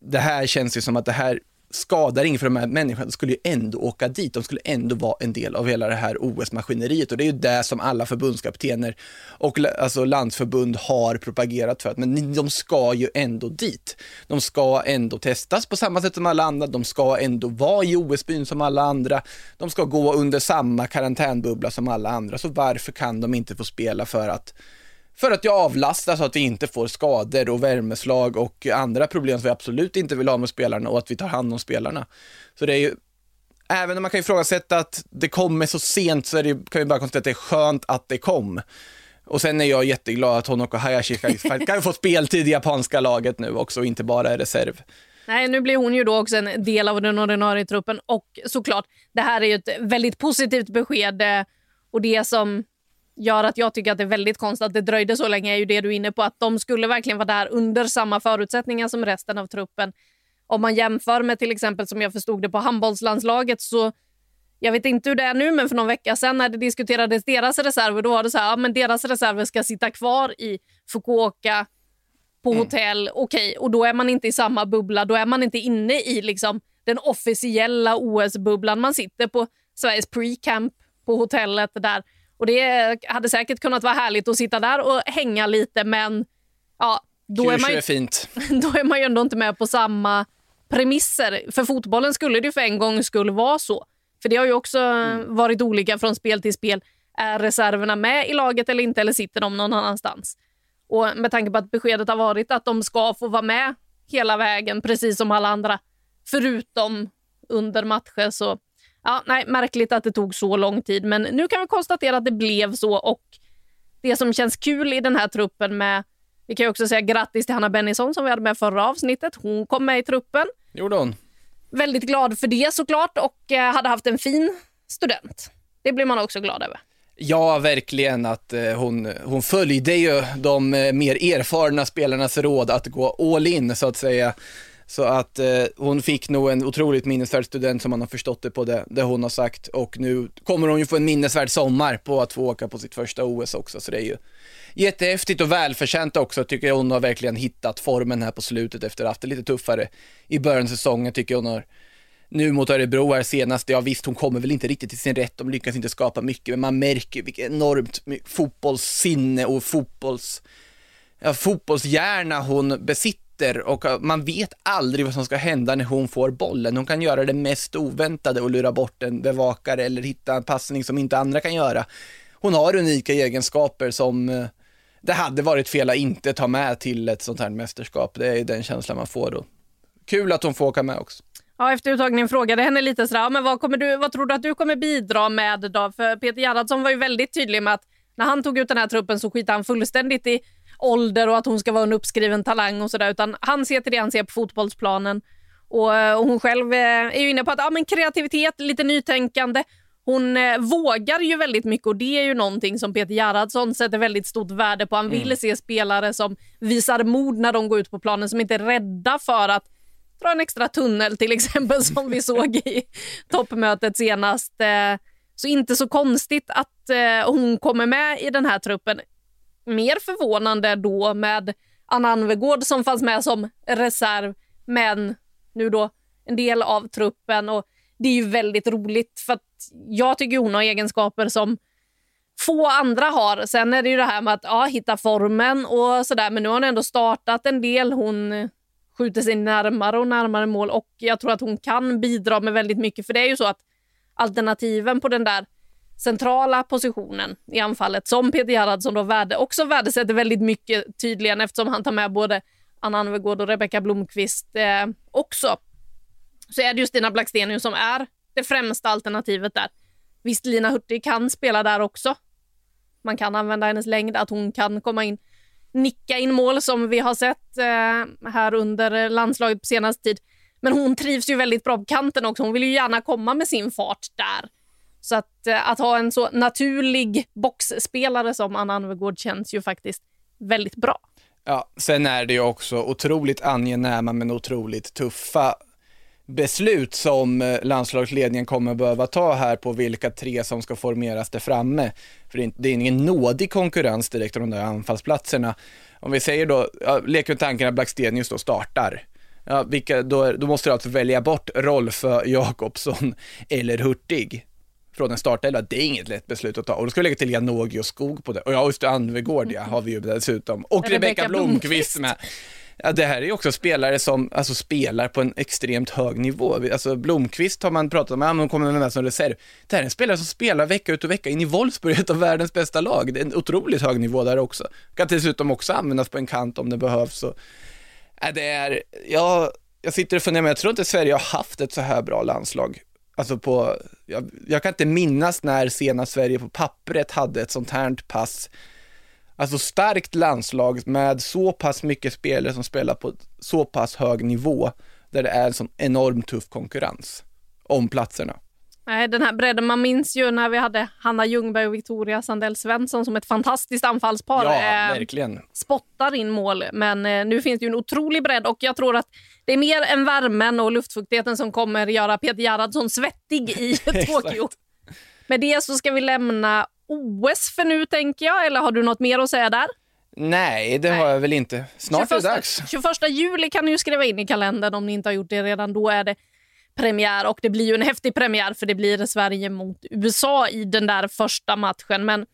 det här känns ju som att det här skadar ingen för de här människorna, de skulle ju ändå åka dit, de skulle ändå vara en del av hela det här OS-maskineriet och det är ju det som alla förbundskaptener och alltså landsförbund har propagerat för, men de ska ju ändå dit. De ska ändå testas på samma sätt som alla andra, de ska ändå vara i OS-byn som alla andra, de ska gå under samma karantänbubbla som alla andra, så varför kan de inte få spela för att för att jag avlastar så att vi inte får skador och värmeslag och andra problem som vi absolut inte vill ha med spelarna och att vi tar hand om spelarna. Så det är ju, även om man kan ifrågasätta att det kommer så sent så det, kan vi bara konstatera att det är skönt att det kom. Och sen är jag jätteglad att Honoko Hayashi kan (laughs) få speltid i japanska laget nu också och inte bara är reserv. Nej, nu blir hon ju då också en del av den ordinarie truppen och såklart, det här är ju ett väldigt positivt besked eh, och det som gör att jag tycker att det är väldigt konstigt att det dröjde så länge är ju det du är inne på, att de skulle verkligen vara där under samma förutsättningar som resten av truppen. Om man jämför med till exempel som jag förstod det på handbollslandslaget så jag vet inte hur det är nu, men för någon vecka sedan när det diskuterades deras reserver, då var det så här, ja, men deras reserver ska sitta kvar i Fukuoka på mm. hotell. Okej, okay, och då är man inte i samma bubbla. Då är man inte inne i liksom den officiella OS-bubblan. Man sitter på Sveriges pre-camp på hotellet där och Det hade säkert kunnat vara härligt att sitta där och hänga lite, men ja, då, är man, ju, är fint. (laughs) då är man ju ändå inte med på samma premisser. För fotbollen skulle det för en gång skulle vara så. För det har ju också mm. varit olika från spel till spel. Är reserverna med i laget eller inte, eller sitter de någon annanstans? Och Med tanke på att beskedet har varit att de ska få vara med hela vägen, precis som alla andra, förutom under matcher, så Ja, nej, märkligt att det tog så lång tid, men nu kan vi konstatera att det blev så och det som känns kul i den här truppen med vi kan också säga grattis till Hanna Bennison som vi hade med förra avsnittet. Hon kom med i truppen. Gjorde hon. Väldigt glad för det såklart och eh, hade haft en fin student. Det blir man också glad över. Ja, verkligen att eh, hon, hon följde ju de eh, mer erfarna spelarnas råd att gå all in så att säga. Så att eh, hon fick nog en otroligt minnesvärd student som man har förstått det på det, det hon har sagt. Och nu kommer hon ju få en minnesvärd sommar på att få åka på sitt första OS också. Så det är ju jättehäftigt och välförtjänt också tycker jag. Hon har verkligen hittat formen här på slutet efter att ha haft det lite tuffare i början av säsongen tycker jag. Hon har nu mot Örebro här senast, ja visst hon kommer väl inte riktigt till sin rätt, de lyckas inte skapa mycket, men man märker vilket enormt fotbollssinne och fotbolls, ja, fotbollshjärna hon besitter sitter och eh, man vet aldrig vad som ska hända när hon får bollen. Hon kan göra det mest oväntade och lura bort en bevakare eller hitta en passning som inte andra kan göra. Hon har unika egenskaper som eh, det hade varit fel att inte ta med till ett sånt här mästerskap. Det är den känslan man får då. Kul att hon får åka med också. Ja, efter uttagningen frågade henne lite sådär, men vad, kommer du, vad tror du att du kommer bidra med då? För Peter Gerhardsson var ju väldigt tydlig med att när han tog ut den här truppen så skitade han fullständigt i ålder och att hon ska vara en uppskriven talang och sådär. Utan han ser till det han ser på fotbollsplanen. Och, och hon själv eh, är ju inne på att ja, men kreativitet, lite nytänkande. Hon eh, vågar ju väldigt mycket och det är ju någonting som Peter Gerhardsson sätter väldigt stort värde på. Han mm. vill se spelare som visar mod när de går ut på planen, som inte är rädda för att dra en extra tunnel till exempel som vi (laughs) såg i toppmötet senast. Eh, Så inte så konstigt att eh, hon kommer med i den här truppen. Mer förvånande då med Anna Anvegård som fanns med som reserv, men nu då en del av truppen. Och Det är ju väldigt roligt för att jag tycker hon har egenskaper som få andra har. Sen är det ju det här med att ja, hitta formen och sådär, men nu har hon ändå startat en del. Hon skjuter sig närmare och närmare mål och jag tror att hon kan bidra med väldigt mycket. För det är ju så att alternativen på den där centrala positionen i anfallet som Peter Gerhardsson då värde, också värdesätter väldigt mycket tydligen eftersom han tar med både Anna Anvegård och Rebecka Blomqvist eh, också. Så är det ju Stina Blackstenius som är det främsta alternativet där. Visst, Lina Hurtig kan spela där också. Man kan använda hennes längd, att hon kan komma in, nicka in mål som vi har sett eh, här under landslaget på senaste tid. Men hon trivs ju väldigt bra på kanten också. Hon vill ju gärna komma med sin fart där. Så att, eh, att ha en så naturlig boxspelare som Anna Anvegård känns ju faktiskt väldigt bra. Ja, sen är det ju också otroligt angenäma men otroligt tuffa beslut som eh, landslagsledningen kommer behöva ta här på vilka tre som ska formeras där framme. För det är ingen nådig konkurrens direkt om de där anfallsplatserna. Om vi säger då, ja, leker med tanken att Blackstenius då startar. Ja, vilka, då, då måste du alltså välja bort Rolf Jakobsson eller Hurtig från en startelva. Det är inget lätt beslut att ta. Och då ska vi lägga till Janogy och Skog på det. Och ja, just det, Anvegård ja, har vi ju dessutom. Och Rebecka Blomqvist med. Ja, det här är ju också spelare som alltså, spelar på en extremt hög nivå. Alltså Blomqvist har man pratat om, ja, hon kommer med som reserv. Det här är en spelare som spelar vecka ut och vecka in i Wolfsburg, ett av världens bästa lag. Det är en otroligt hög nivå där också. Kan dessutom också användas på en kant om det behövs. Så, ja, det är, ja, jag sitter och funderar, men jag tror inte Sverige har haft ett så här bra landslag. Alltså på, jag, jag kan inte minnas när sena Sverige på pappret hade ett sånt här pass Alltså starkt landslag med så pass mycket spelare som spelar på så pass hög nivå där det är en sån enormt tuff konkurrens om platserna. Nej, den här bredden, man minns ju när vi hade Hanna Ljungberg och Victoria Sandell Svensson som ett fantastiskt anfallspar. Ja, eh, verkligen. Spottar in mål, men eh, nu finns det ju en otrolig bredd och jag tror att det är mer än värmen och luftfuktigheten som kommer göra Peter Gerhardsson svettig i (laughs) Tokyo. Med det så ska vi lämna OS för nu tänker jag, eller har du något mer att säga där? Nej, det Nej. har jag väl inte. Snart 21, är det dags. 21 juli kan ni ju skriva in i kalendern om ni inte har gjort det redan. Då är det premiär och det blir ju en häftig premiär för det blir Sverige mot USA i den där första matchen. Men...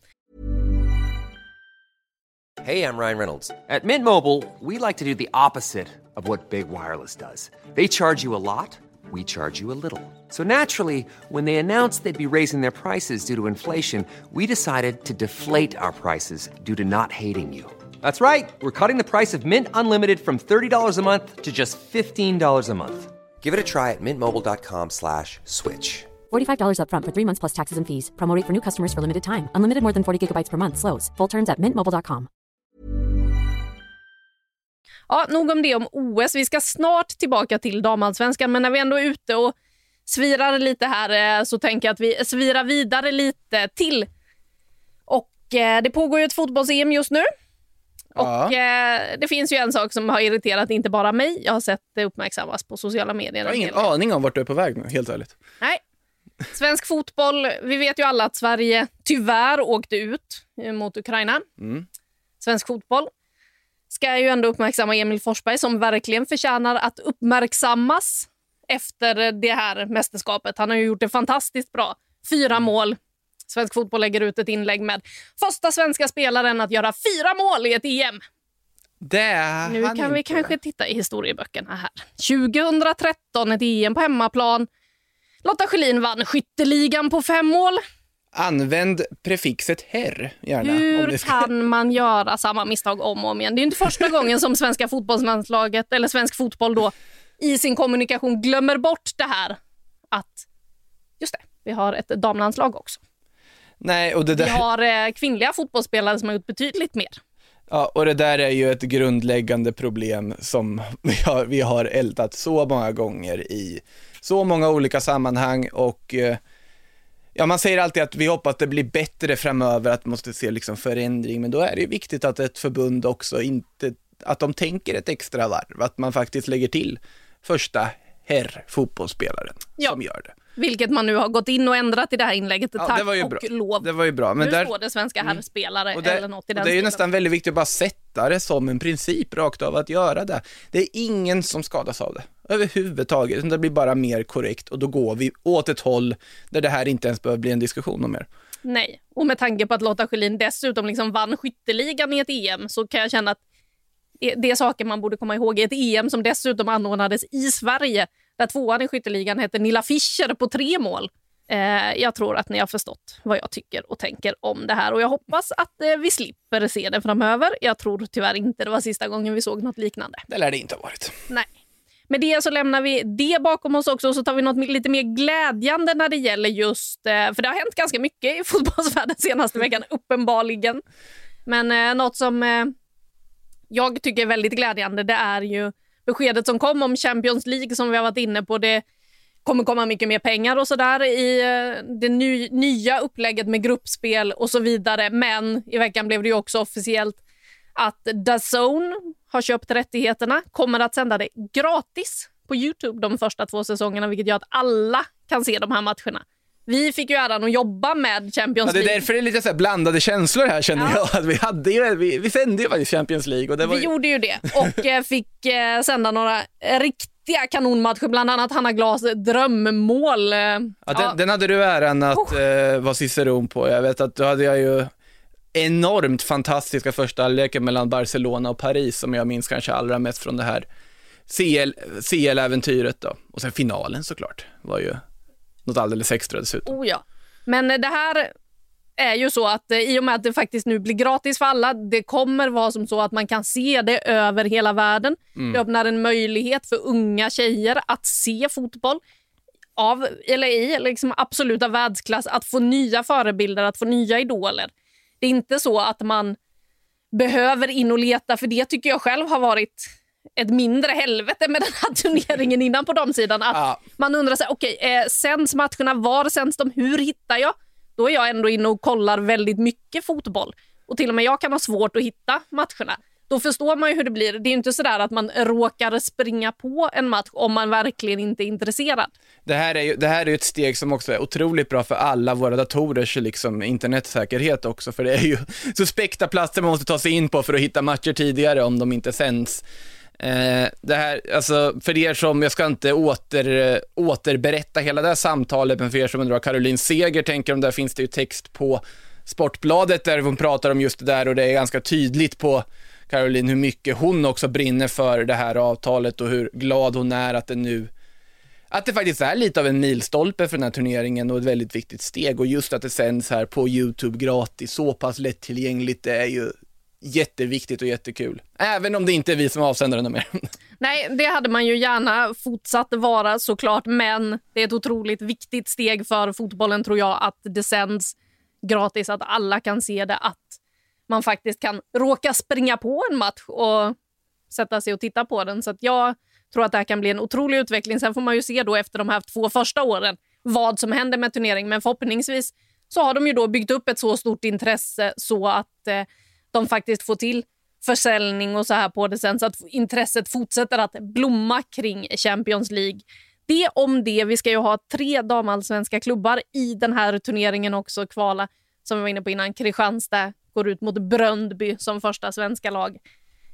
Hej, jag Ryan Reynolds. På Mint Mobile, we like to do the opposite of what Big Wireless does. They charge you a lot. we charge you a little. So naturally, when they announced they'd be raising their prices due to inflation, we decided to deflate our prices due to not hating you. That's right. We're cutting the price of Mint Unlimited from $30 a month to just $15 a month. Give it a try at mintmobile.com slash switch. $45 upfront for three months plus taxes and fees. Promo for new customers for limited time. Unlimited more than 40 gigabytes per month. Slows. Full terms at mintmobile.com. Ja, nog om det om OS. Vi ska snart tillbaka till damallsvenskan, men när vi ändå är ute och svirar lite här eh, så tänker jag att vi svirar vidare lite till. Och eh, Det pågår ju ett fotbolls-EM just nu. Ja. Och eh, Det finns ju en sak som har irriterat inte bara mig. Jag har sett det uppmärksammas på sociala medier. Jag har ingen aning om vart du är på väg nu, helt ärligt. Nej. Svensk fotboll, vi vet ju alla att Sverige tyvärr åkte ut mot Ukraina. Mm. Svensk fotboll ska ju ändå uppmärksamma Emil Forsberg som verkligen förtjänar att uppmärksammas efter det här mästerskapet. Han har ju gjort det fantastiskt bra. Fyra mål. Svensk fotboll lägger ut ett inlägg med första svenska spelaren att göra fyra mål i ett EM. Det nu kan vi kanske titta i historieböckerna här. 2013, ett EM på hemmaplan. Lotta Schelin vann skytteligan på fem mål. Använd prefixet herr gärna. Hur ska... kan man göra samma misstag om och om igen? Det är inte första gången som svenska fotbollslandslaget eller svensk fotboll då i sin kommunikation glömmer bort det här att just det, vi har ett damlandslag också. Nej, och det där... Vi har eh, kvinnliga fotbollsspelare som har gjort betydligt mer. Ja, och det där är ju ett grundläggande problem som (laughs) vi har, vi har ältat så många gånger i så många olika sammanhang och eh, Ja, man säger alltid att vi hoppas det blir bättre framöver, att man måste se liksom förändring, men då är det ju viktigt att ett förbund också inte, att de tänker ett extra varv, att man faktiskt lägger till första herr fotbollsspelaren ja. som gör det. Vilket man nu har gått in och ändrat i det här inlägget. Ja, Tack det var ju och bra. lov. Det var ju bra. Men nu där, står det svenska herrspelare och det, eller något i den det är ju stilen. nästan väldigt viktigt att bara sätta det som en princip rakt av att göra det. Det är ingen som skadas av det överhuvudtaget, det blir bara mer korrekt och då går vi åt ett håll där det här inte ens behöver bli en diskussion om mer. Nej, och med tanke på att Lotta Schelin dessutom liksom vann skytteligan i ett EM så kan jag känna att det- det är saker man borde komma ihåg i ett EM som dessutom anordnades i Sverige där tvåan i skytteligan hette Nilla Fischer på tre mål. Eh, jag tror att ni har förstått vad jag tycker och tänker om det här och jag hoppas att eh, vi slipper se det framöver. Jag tror tyvärr inte det var sista gången vi såg något liknande. Det lär det inte ha varit. Nej. Med det så lämnar vi det bakom oss också och så tar vi något lite mer glädjande när det gäller just... eh, För det har hänt ganska mycket i (laughs) fotbollsvärlden senaste veckan, uppenbarligen. Men eh, något som eh, jag tycker är väldigt glädjande det är ju beskedet som kom om Champions League som vi har varit inne på. Det kommer komma mycket mer pengar och sådär i eh, det ny, nya upplägget med gruppspel och så vidare. Men i veckan blev det ju också officiellt att DAZN har köpt rättigheterna, kommer att sända det gratis på Youtube de första två säsongerna, vilket gör att alla kan se de här matcherna. Vi fick ju äran att jobba med Ja, Champions det är League. därför det är lite så blandade känslor här känner Ja. jag. Att vi, hade ju, vi, vi sände ju faktiskt Champions League och det var Vi ju, gjorde ju det (laughs) och eh, fick eh, sända några eh, riktiga kanonmatcher, bland annat Hanna Glas drömmål. eh, ja, ja, den, den hade du äran att eh, vara ciceron på. Jag vet att då hade jag ju enormt fantastiska första halvleken mellan Barcelona och Paris som jag minns kanske allra mest från det här CL, CL-äventyret då. Och sen finalen såklart var ju något alldeles extra dessutom. Oh ja. Men eh, det här är ju så att eh, i och med att det faktiskt nu blir gratis för alla, det kommer vara som så att man kan se det över hela världen. Det öppnar en möjlighet för unga tjejer att se fotboll av, eller i liksom absoluta världsklass, att få nya förebilder, att få nya idoler. Det är inte så att man behöver in och leta, för det tycker jag själv har varit ett mindre helvete med den här (laughs) turneringen innan på de sidan. Att Ja. Man undrar, här, okej, eh, sänds matcherna? Var sänds de? Hur hittar jag? Då är jag ändå inne och kollar väldigt mycket fotboll. Och till och med jag kan ha svårt att hitta matcherna. Då förstår man ju hur det blir. Det är inte sådär att man råkar springa på en match om man verkligen inte är intresserad. Det här är ju det här är ett steg som också är otroligt bra för alla våra datorers liksom, internetsäkerhet också, för det är ju (laughs) suspekta platser man måste ta sig in på för att hitta matcher tidigare om de inte sänds. Eh, det här, alltså för er som, jag ska inte åter, eh, återberätta hela det här samtalet, men för er som undrar vad Caroline Seger tänker om det, här finns det ju text på Sportbladet där hon pratar om just det där och det är ganska tydligt på Caroline hur mycket hon också brinner för det här avtalet och hur glad hon är att det nu att det faktiskt är lite av en milstolpe för den här turneringen och ett väldigt viktigt steg. Och just att det sänds här på YouTube gratis, så pass lättillgängligt, det är ju jätteviktigt och jättekul. Även om det inte är vi som avsänder den mer. (laughs) Nej, det hade man ju gärna fortsatt vara såklart, men det är ett otroligt viktigt steg för fotbollen tror jag att det sänds gratis, att alla kan se det, att man faktiskt kan råka springa på en match och sätta sig och titta på den. Så att jag tror att det här kan bli en otrolig utveckling. Sen får man ju se då efter de här två första åren vad som händer med turneringen, men förhoppningsvis så har de ju då byggt upp ett så stort intresse så att eh, de faktiskt får till försäljning och så här på det sen så att intresset fortsätter att blomma kring Champions League. Det om det. Vi ska ju ha tre damallsvenska klubbar i den här turneringen också kvala. Som vi var inne på innan. Kristianstad går ut mot Bröndby som första svenska lag.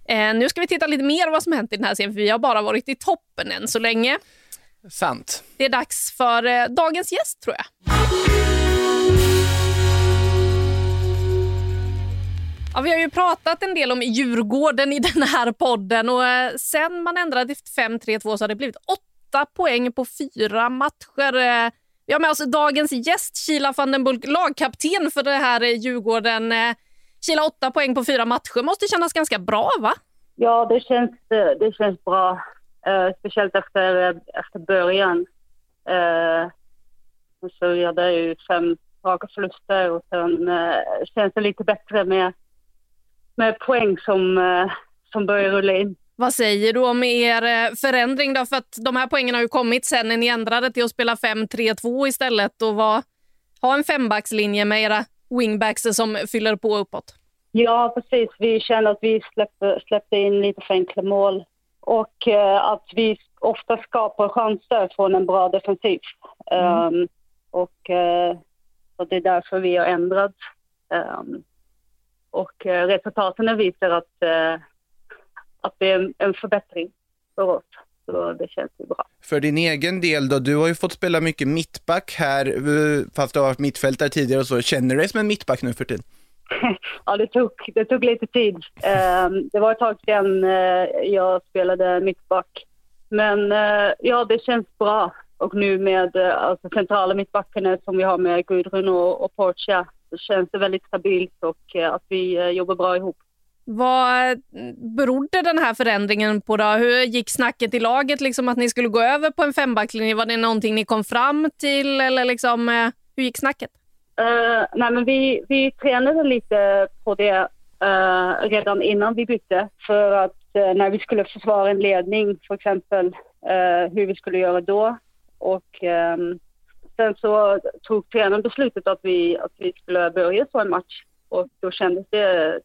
Eh, nu ska vi titta lite mer vad som hänt i den här serien, för vi har bara varit i toppen än så länge. Sant. Det är dags för eh, dagens gäst tror jag. Ja, vi har ju pratat en del om Djurgården i (laughs) den här podden och eh, sen man ändrade till 5-3-2 så har det blivit åtta poäng på fyra matcher. Eh, Vi har med oss dagens gäst, Kila van den Bulk, lagkapten för det här eh, Djurgården. Eh, Kila, åtta poäng på fyra matcher måste kännas ganska bra, va? Ja, det känns, eh, det känns bra. Uh, speciellt efter, efter början. Uh, så ja, hade ju fem raka förluster och sen uh, känns det lite bättre med, med poäng som, eh, som börjar rulla in. Vad säger du om er eh, förändring då? För att de här poängen har ju kommit sen när ni ändrade till att spela 5-3-2 istället och var, ha en fembackslinje med era wingbacks som fyller på uppåt. Ja, precis. Vi känner att vi släppte, släppte in lite för enkla mål och eh, att vi ofta skapar chanser från en bra defensiv. Um, och uh, så det är därför vi har ändrat. Um, och uh, resultaten visar att, uh, att det är en, förbättring för oss. Så det känns ju bra. För din egen del då, du har ju fått spela mycket mittback här, eh, fast du har varit mittfältare tidigare och så. Känner du dig som en mittback nu för tiden? (laughs) ja, det tog, det tog lite tid. Um, det var ett tag sedan jag spelade mittback. Men ja, det känns bra. Och nu med alltså, centrala mittbackarna som vi har med Gudrun och, och Portia så känns det väldigt stabilt och att vi jobbar bra ihop. Vad berodde den här förändringen på? Då? Hur gick snacket i laget, liksom att ni skulle gå över på en fembacklinje? Var det någonting ni kom fram till eller liksom, hur gick snacket? Uh, nej, men vi, vi tränade lite på det uh, redan innan vi bytte för att uh, när vi skulle försvara en ledning, för exempel hur vi skulle göra då. Och um, sen så tog tränaren beslutet att vi, att vi skulle börja så en match och då kändes det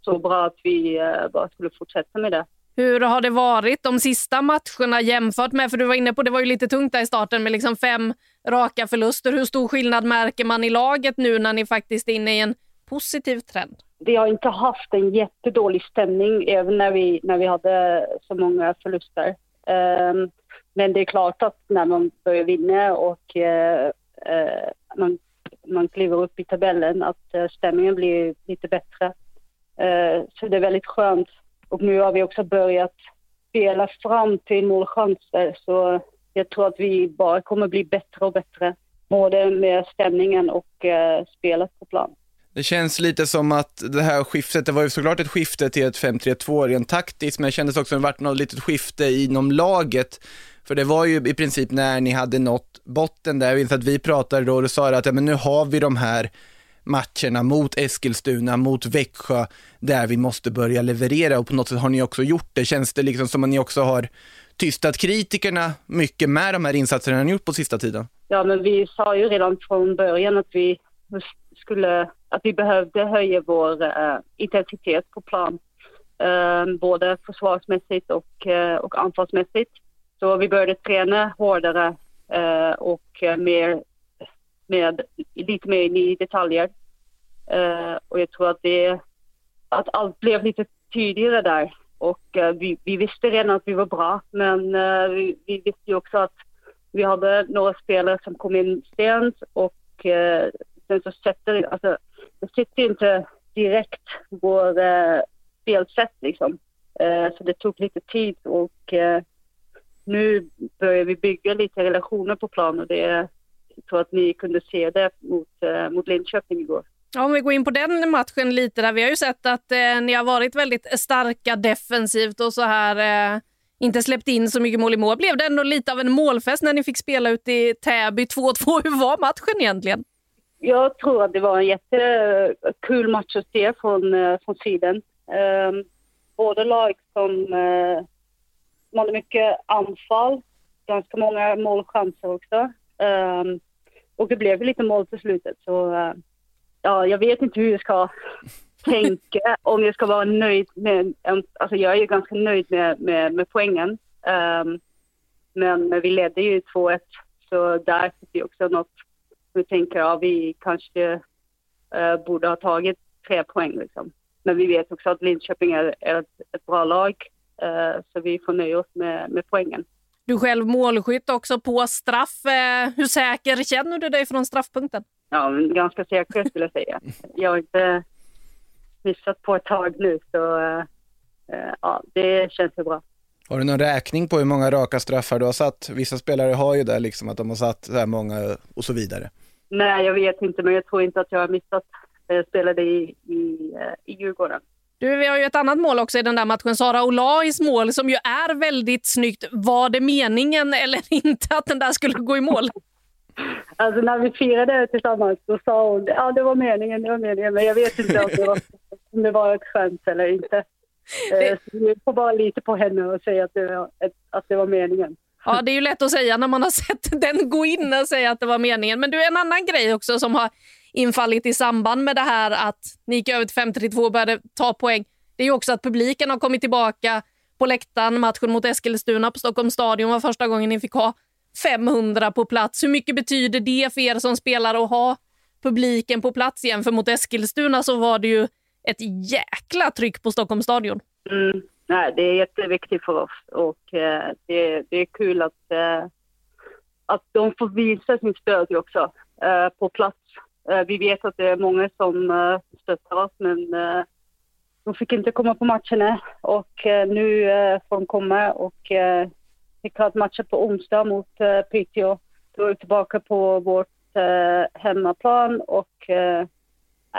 så bra att vi bara skulle fortsätta med det. Hur har det varit de sista matcherna jämfört med, för du var inne på det var ju lite tungt där i starten med liksom fem raka förluster. Hur stor skillnad märker man i laget nu när ni faktiskt är inne i en positiv trend? Vi har inte haft en jättedålig stämning även när vi, när vi hade så många förluster. Um, men det är klart att när man börjar vinna och eh, eh man, man kliver upp i tabellen att eh, stämningen blir lite bättre. Eh, så det är väldigt skönt och nu har vi också börjat spela fram till målchanser så jag tror att vi bara kommer bli bättre och bättre. Både med stämningen och eh, spelet på plan. Det känns lite som att det här skiftet, det var ju såklart ett skifte till ett 5-3-2 rent taktiskt, men det kändes också som att det varit något litet skifte inom laget. För det var ju i princip när ni hade nått botten där, jag minns att vi pratade då och du sa att ja, men nu har vi de här matcherna mot Eskilstuna, mot Växjö, där vi måste börja leverera och på något sätt har ni också gjort det. Känns det liksom som att ni också har tystat kritikerna mycket med de här insatserna ni gjort på sista tiden? Ja, men vi sa ju redan från början att vi skulle, att vi behövde höja vår uh, intensitet på plan. Uh, både försvarsmässigt och, uh, och anfallsmässigt. Så vi började träna hårdare eh, och eh, mer med lite mer in i detaljer. Eh, och jag tror att det att allt blev lite tydligare där. Och eh, vi, vi, visste redan att vi var bra, men eh, vi, vi, visste ju också att vi hade några spelare som kom in sent och sen så sätter alltså, det sitter inte direkt vår spelsätt liksom. så det tog lite tid och nu börjar vi bygga lite relationer på plan och det tror att ni kunde se det mot, eh, mot Linköping igår. Ja, om vi går in på den matchen lite, där vi har ju sett att eh, ni har varit väldigt starka defensivt och så här eh, inte släppt in så mycket mål i mål. Blev det ändå lite av en målfest när ni fick spela ut i Täby 2-2? (laughs) Hur var matchen egentligen? Jag tror att det var en jättekul match att se från, eh, från sidan. Eh, båda lag som, som hade mycket anfall, ganska många målchanser också. Um, och det blev lite mål på slutet så uh, ja, jag vet inte hur jag ska (laughs) tänka om jag ska vara nöjd med, alltså jag är ju ganska nöjd med, med, med poängen. Um, men vi ledde ju 2-1 så där fick vi också något, vi tänker ja vi kanske uh, borde ha tagit tre poäng liksom. Men vi vet också att Linköping är, är ett, ett bra lag så vi får nöja oss med, med poängen. Du själv målskytt också på straff. Eh, hur säker känner du dig från straffpunkten? Ja, ganska säker skulle jag säga. Jag har inte missat på ett tag nu så eh, ja, det känns ju bra. Har du någon räkning på hur många raka straffar du har satt? Vissa spelare har ju det liksom att de har satt så här många och så vidare. Nej, jag vet inte, men jag tror inte att jag har missat. Jag spelade i, i, i Djurgården. Du, vi har ju ett annat mål också i den där matchen. Sara Olais mål som ju är väldigt snyggt. Var det meningen eller (laughs) inte att den där skulle gå i mål? Alltså när vi firade tillsammans då sa hon ja det var meningen, det var meningen. Men jag vet inte om det var, om det var ett skämt eller inte. Det... Eh, så vi får bara lita på henne och säga att det var, att det var meningen. Ja, det är ju lätt att säga när man har sett den gå in och säga att det var meningen. Men du, en annan grej också som har infallit i samband med det här att ni gick över till 5-3-2 och började ta poäng. Det är ju också att publiken har kommit tillbaka på läktaren. Matchen mot Eskilstuna på Stockholms stadion var första gången ni fick ha 500 på plats. Hur mycket betyder det för er som spelare att ha publiken på plats igen? För mot Eskilstuna så var det ju ett jäkla tryck på Stockholms stadion. Mm. Nej, det är jätteviktigt för oss och eh, det, det är kul att, eh, att de får visa sin stöd också eh, på plats. Eh, vi vet att det är många som eh, stöttar oss men eh, de fick inte komma på matcherna och nu får de komma och eh, vi har matchen på onsdag mot Piteå. Då är vi tillbaka på vårt hemmaplan och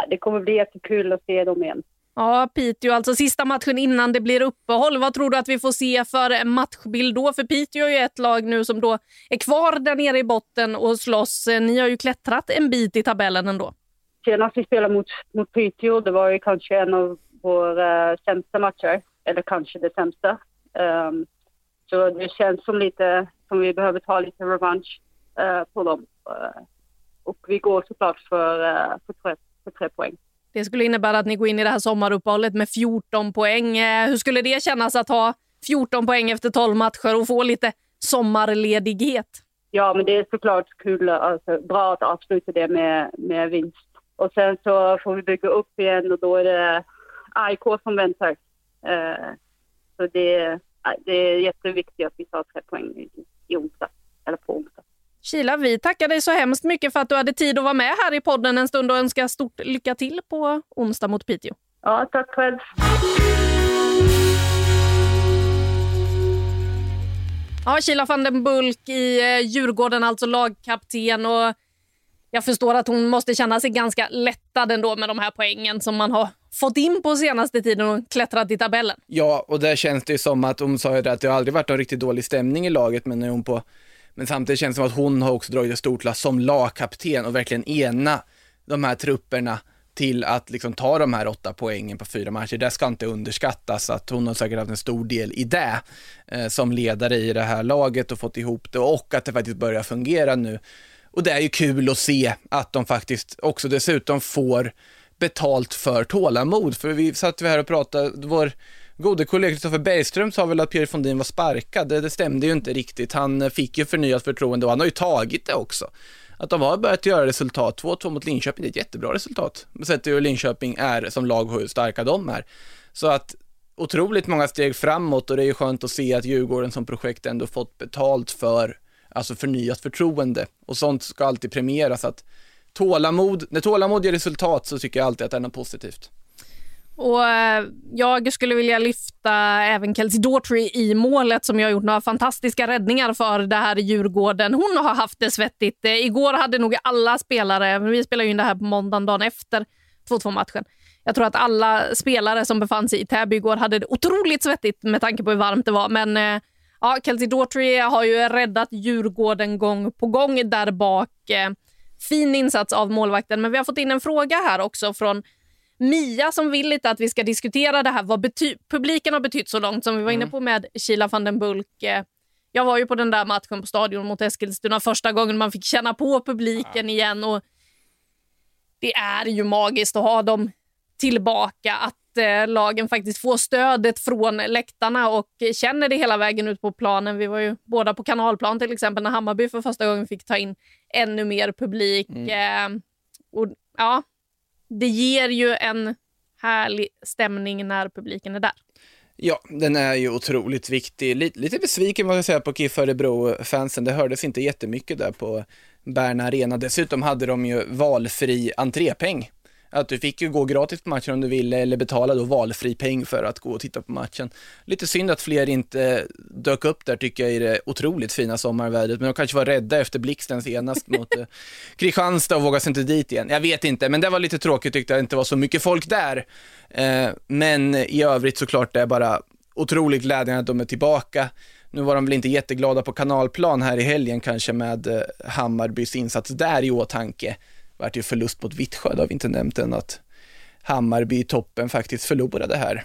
det kommer bli jättekul att se dem igen. Ja, Piteå, alltså sista matchen innan det blir uppehåll. Vad tror du att vi får se för matchbild då? För Piteå är ju ett lag nu som då är kvar där nere i botten och slåss. Eh, ni har ju klättrat en bit i tabellen ändå. Senast vi spelade mot, mot Piteå, det var ju kanske en av våra sämsta matcher. Eller kanske det sämsta. Um, så det känns som lite som vi behöver ta lite revansch uh, på dem. Uh, och vi går såklart för, uh, för, tre, för tre poäng. Det skulle innebära att ni går in i det här sommaruppehållet med 14 poäng. Eh, hur skulle det kännas att ha 14 poäng efter 12 matcher och få lite sommarledighet? Ja, men det är såklart kul, alltså, bra att avsluta det med, med vinst. Och sen så får vi bygga upp igen och då är det AIK som väntar. Eh, så det, det är jätteviktigt att vi tar tre poäng i, i onsdag, eller på onsdag. Kila, vi tackar dig så hemskt mycket för att du hade tid att vara med här i podden en stund och önskar stort lycka till på onsdag mot Piteå. Ja, tack själv. Ja, Kila van den Bulk i eh, Djurgården, alltså lagkapten. Och jag förstår att hon måste känna sig ganska lättad ändå med de här poängen som man har fått in på senaste tiden och klättrat i tabellen. Ja, och där känns det ju som att hon sa ju det att det har aldrig varit någon riktigt dålig stämning i laget, men nu är hon på men samtidigt känns det som att hon har också dragit ett stort lass som lagkapten och verkligen ena de här trupperna till att liksom ta de här åtta poängen på fyra matcher. Det ska inte underskattas att hon har säkert haft en stor del i det eh, som ledare i det här laget och fått ihop det och att det faktiskt börjar fungera nu. Och det är ju kul att se att de faktiskt också dessutom får betalt för tålamod. För vi satt vi här och pratade, vår gode kollega Kristoffer Bergström sa väl att Pierre Fondin var sparkad. Det, det stämde ju inte riktigt. Han eh, fick ju förnyat förtroende och han har ju tagit det också. Att de har börjat göra resultat. 2-2 mot Linköping, det är ett jättebra resultat. Sett hur Linköping är som lag och hur starka de är. Så att otroligt många steg framåt och det är ju skönt att se att Djurgården som projekt ändå fått betalt för, alltså förnyat förtroende. Och sånt ska alltid premieras. Att tålamod, när tålamod ger resultat så tycker jag alltid att det är något positivt. Och eh, Jag skulle vilja lyfta även Kelsey Daughtry i målet som jag har gjort några fantastiska räddningar för det här Djurgården. Hon har haft det svettigt. Eh, igår hade nog alla spelare, vi spelar ju in det här på måndagen dagen efter 2-2-matchen. Jag tror att alla spelare som befann sig i Täby igår hade det otroligt svettigt med tanke på hur varmt det var. Men eh, ja, Kelsey Daughtry har ju räddat Djurgården gång på gång där bak. Fin insats av målvakten, men vi har fått in en fråga här också från Mia som vill lite att vi ska diskutera det här vad publiken har betytt så långt som vi var inne mm. på med Kila van den Bulk. Eh, jag var ju på den där matchen på Stadion mot Eskilstuna första gången man fick känna på publiken igen och det är ju magiskt att ha dem tillbaka. Att eh, lagen faktiskt får stödet från läktarna och känner det hela vägen ut på planen. Vi var ju båda på kanalplan till exempel när Hammarby för första gången fick ta in ännu mer publik. Mm. Eh, och ja, det ger ju en härlig stämning när publiken är där. Ja, den är ju otroligt viktig. Lite, lite besviken vad jag säga på KIF Örebro-fansen. Det hördes inte jättemycket där på Berna Arena. Dessutom hade de ju valfri entrépeng att du fick ju gå gratis på matchen om du ville eller betala då valfri peng för att gå och titta på matchen. Lite synd att fler inte dök upp där tycker jag i det otroligt fina sommarvädret, men de kanske var rädda efter blixten senast mot eh, (laughs) Kristianstad och vågade sig inte dit igen. Jag vet inte, men det var lite tråkigt tyckte jag inte var så mycket folk där. Eh, men i övrigt såklart det är bara otroligt glädjande att de är tillbaka. Nu var de väl inte jätteglada på kanalplan här i helgen kanske med eh, Hammarbys insats där i åtanke vart ju förlust mot Vittsjö, det har vi inte nämnt än att Hammarby i toppen faktiskt förlorade här.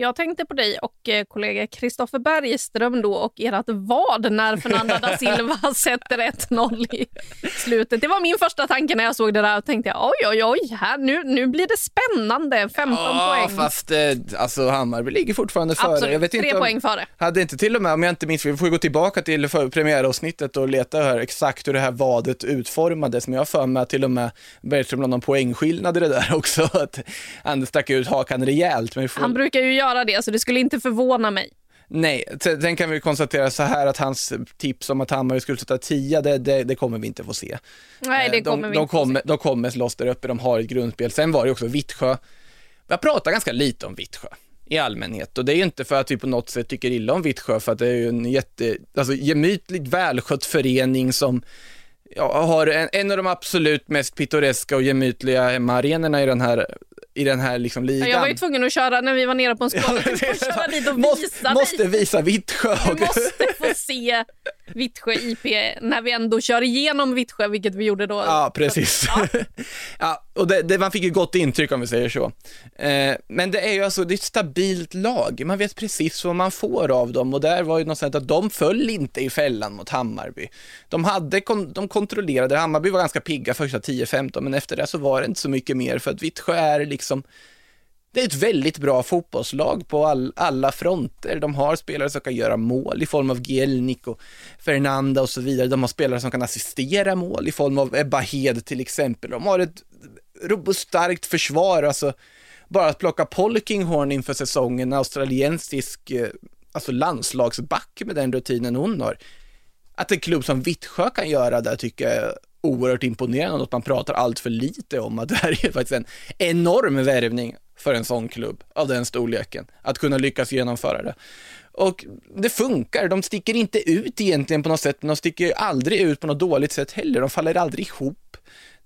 Jag tänkte på dig och eh, kollega Kristoffer Bergström då och ert vad när Fernanda da Silva (laughs) sätter 1-0 i slutet. Det var min första tanke när jag såg det där och tänkte oj, oj, oj, här, nu, nu blir det spännande. 15 Ja, poäng. fast eh, alltså Hammarby ligger fortfarande före. Absolut, Jag vet tre inte om, poäng före. Hade inte till och med, om jag inte minns vi får gå tillbaka till premiäravsnittet och leta här exakt hur det här vadet utformades, men jag har för mig att till och med Bergström la någon poängskillnad i det där (laughs) också, att han stack ut hakan rejält. Men får... Han brukar ju göra det, så det skulle inte förvåna mig. Nej, sen kan vi konstatera så här att hans tips om att Hammarby skulle sätta 10, det, det, det kommer vi inte få se. Nej, det Eh, kommer de, vi de inte få se. kommer, de kommer slåss där uppe, de har ett grundspel. Sen var det också Vittsjö. Vi har pratat ganska lite om Vittsjö i allmänhet och det är ju inte för att vi på något sätt tycker illa om Vittsjö för att det är ju en jätte, alltså gemytligt välskött förening som ja, har en, en av de absolut mest pittoreska och gemytliga hemmaarenorna i den här, i den här liksom ligan. Ja, Jag var ju tvungen att köra när vi var nere på en skål. Jag (laughs) var köra dit och måste, visa måste visa Vittsjö. Du måste få se Vittsjö IP när vi ändå kör igenom Vittsjö, vilket vi gjorde då. Ja, precis. Ja. (laughs) och det, det, man fick ju gott intryck om vi säger så. Eh, men det är ju alltså, det är ett stabilt lag. Man vet precis vad man får av dem och där var ju något sätt att de föll inte i fällan mot Hammarby. De hade, de kontrollerade, Hammarby var ganska pigga första 10-15, men efter det så var det inte så mycket mer för att Vittsjö är liksom det är ett väldigt bra fotbollslag på all, alla fronter. De har spelare som kan göra mål i form av Gielnik och Fernanda och så vidare. De har spelare som kan assistera mål i form av Ebba Hed till exempel. De har ett robust, starkt försvar. Alltså, bara att plocka Polkinghorn inför säsongen, australiensisk eh, alltså landslagsback med den rutinen hon har. Att en klubb som Vittsjö kan göra det tycker jag är oerhört imponerande, något man pratar allt för lite om, att (laughs) det här är faktiskt en enorm värvning för en sån klubb av den storleken, att kunna lyckas genomföra det. Och det funkar, de sticker inte ut egentligen på något sätt, men de sticker aldrig ut på något dåligt sätt heller, de faller aldrig ihop.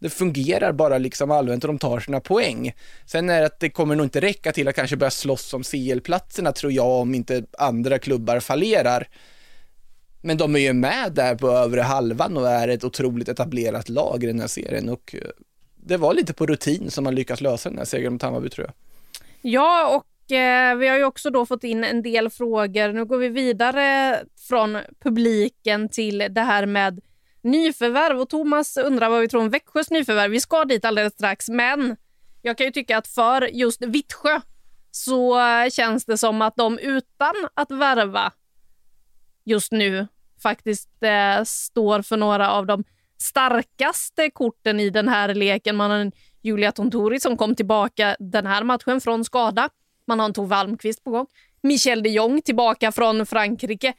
Det fungerar bara liksom allmänt och de tar sina poäng. Sen är det att det kommer nog inte räcka till att kanske börja slåss om CL-platserna tror jag, om inte andra klubbar fallerar. Men de är ju med där på övre halvan och är ett otroligt etablerat lag i den här serien och eh, det var lite på rutin som man lyckas lösa den här segern mot Hammarby tror jag. Ja, och eh, vi har ju också då fått in en del frågor. Nu går vi vidare från publiken till det här med nyförvärv. Och Thomas undrar vad vi tror om Växjös nyförvärv. Vi ska dit alldeles strax, men jag kan ju tycka att för just Vittsjö så känns det som att de utan att värva just nu faktiskt eh, står för några av de starkaste korten i den här leken. Man har en Julia Tontori som kom tillbaka den här matchen från skada. Man har en Tove Almqvist på gång. Michel de Jong tillbaka från Frankrike.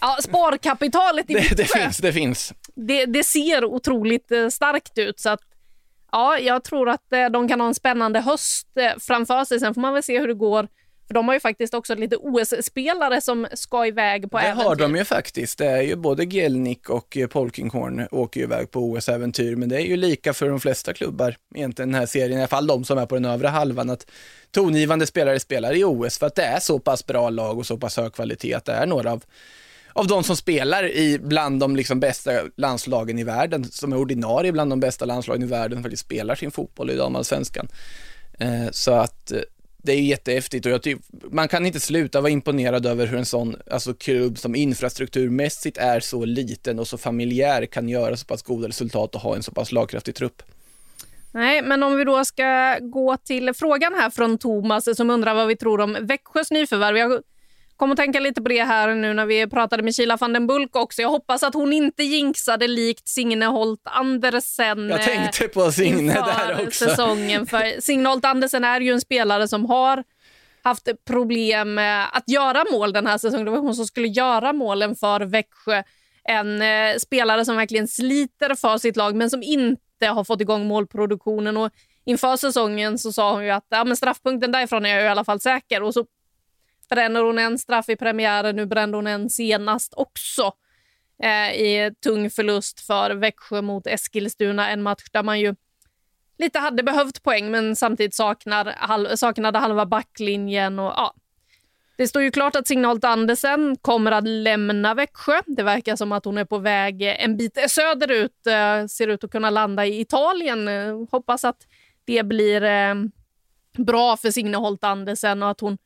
Ja, sparkapitalet i Det, det Vittsjö, finns, det finns. Det, det ser otroligt eh, starkt ut. Så att, ja, jag tror att eh, de kan ha en spännande höst eh, framför sig. Sen får man väl se hur det går. För de har ju faktiskt också lite OS-spelare som ska iväg på Det äventyr. har de ju faktiskt. Det är ju både Gielnik och Polkinghorn åker ju iväg på OS-äventyr, men det är ju lika för de flesta klubbar, egentligen den här serien, i alla fall de som är på den övre halvan, att tongivande spelare spelar i OS för att det är så pass bra lag och så pass hög kvalitet att det är några av av de som spelar i bland de liksom bästa landslagen i världen, som är ordinarie bland de bästa landslagen i världen, faktiskt spelar sin fotboll i damallsvenskan. Eh, så att eh, det är ju jättehäftigt och jag tycker, man kan inte sluta vara imponerad över hur en sån alltså klubb som infrastrukturmässigt är så liten och så familjär kan göra så pass goda resultat och ha en så pass slagkraftig trupp. Nej, men om vi då ska gå till frågan här från Thomas som undrar vad vi tror om Växjös nyförvärv. Jag kom att tänka lite på det här nu när vi pratade med Kila van den Bulk också. Jag hoppas att hon inte jinxade likt Signe Holt Andersen. Jag eh, tänkte på Signe inför där också. säsongen. För (laughs) Signe Holt Andersen är ju en spelare som har haft problem med att göra mål den här säsongen. Det var hon som skulle göra målen för Växjö. En eh, spelare som verkligen sliter för sitt lag men som inte har fått igång målproduktionen. Och inför säsongen så sa hon ju att ja, men straffpunkten därifrån är jag i alla fall säker. Och så bränner hon en straff i premiären, nu brände hon en senast också eh, i tung förlust för Växjö mot Eskilstuna. En match där man ju lite hade behövt poäng men samtidigt saknar, halv, saknade halva backlinjen. Och, ja. Det står ju klart att Signalt Andersen kommer att lämna Växjö. Det verkar som att hon är på väg en bit söderut. eh, Ser ut att kunna landa i Italien. Eh, Hoppas att det blir eh, bra för Signe Holt Andersen och att hon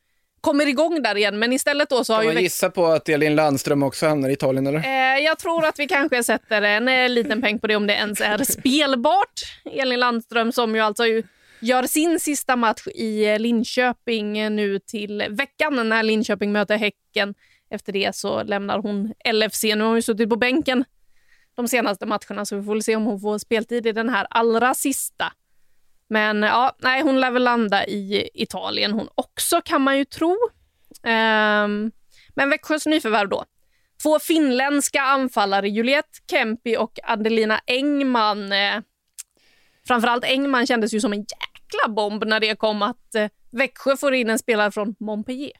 kommer igång där igen. Men istället då så har Kan ju man gissa på att Elin Landström också hamnar i Italien eller? Eh, jag tror att vi kanske sätter en eh, liten peng på det om det ens är spelbart. Elin Landström som ju alltså ju gör sin sista match i eh, Linköping eh, nu till veckan när Linköping möter Häcken. Efter det så lämnar hon LFC. Nu har hon ju suttit på bänken de senaste matcherna så vi får se om hon får speltid i den här allra sista. Men ja, nej, hon lär väl landa i Italien hon också kan man ju tro. Um, men Växjös nyförvärv då. Två finländska anfallare, Juliette Kempi och Adelina Engman. Eh, framförallt Engman kändes ju som en jäkla bomb när det kom att eh, Växjö får in en spelare från Montpellier.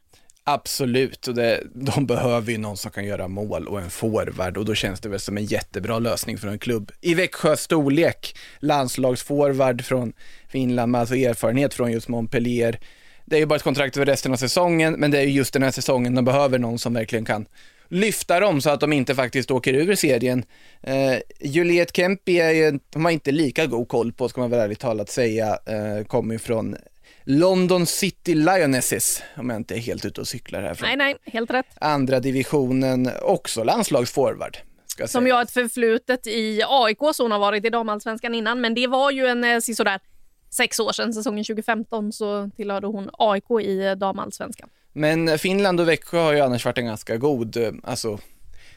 Absolut, och det, de behöver ju någon som kan göra mål och en forward och då känns det väl som en jättebra lösning för en klubb i Växjös storlek. Landslagsforward från Finland med alltså erfarenhet från just Montpellier. Det är ju bara ett kontrakt för resten av säsongen, men det är ju just den här säsongen de behöver någon som verkligen kan lyfta dem så att de inte faktiskt åker ur serien. Eh, Juliet Kempi är ju, de har inte lika god koll på, ska man väl ärligt talat säga, eh, kommer ju från London City Lionesses, om jag inte är helt ute och cyklar här från Nej, nej, helt rätt. andra divisionen, också landslagsforward. Ska Som sägas. ju har ett förflutet i AIK, så hon har varit i damallsvenskan innan. Men det var ju en eh, sådär sex år sedan, säsongen 2015, så tillhörde hon AIK i eh, damallsvenskan. Men Finland och Växjö har ju annars varit en ganska god, eh, alltså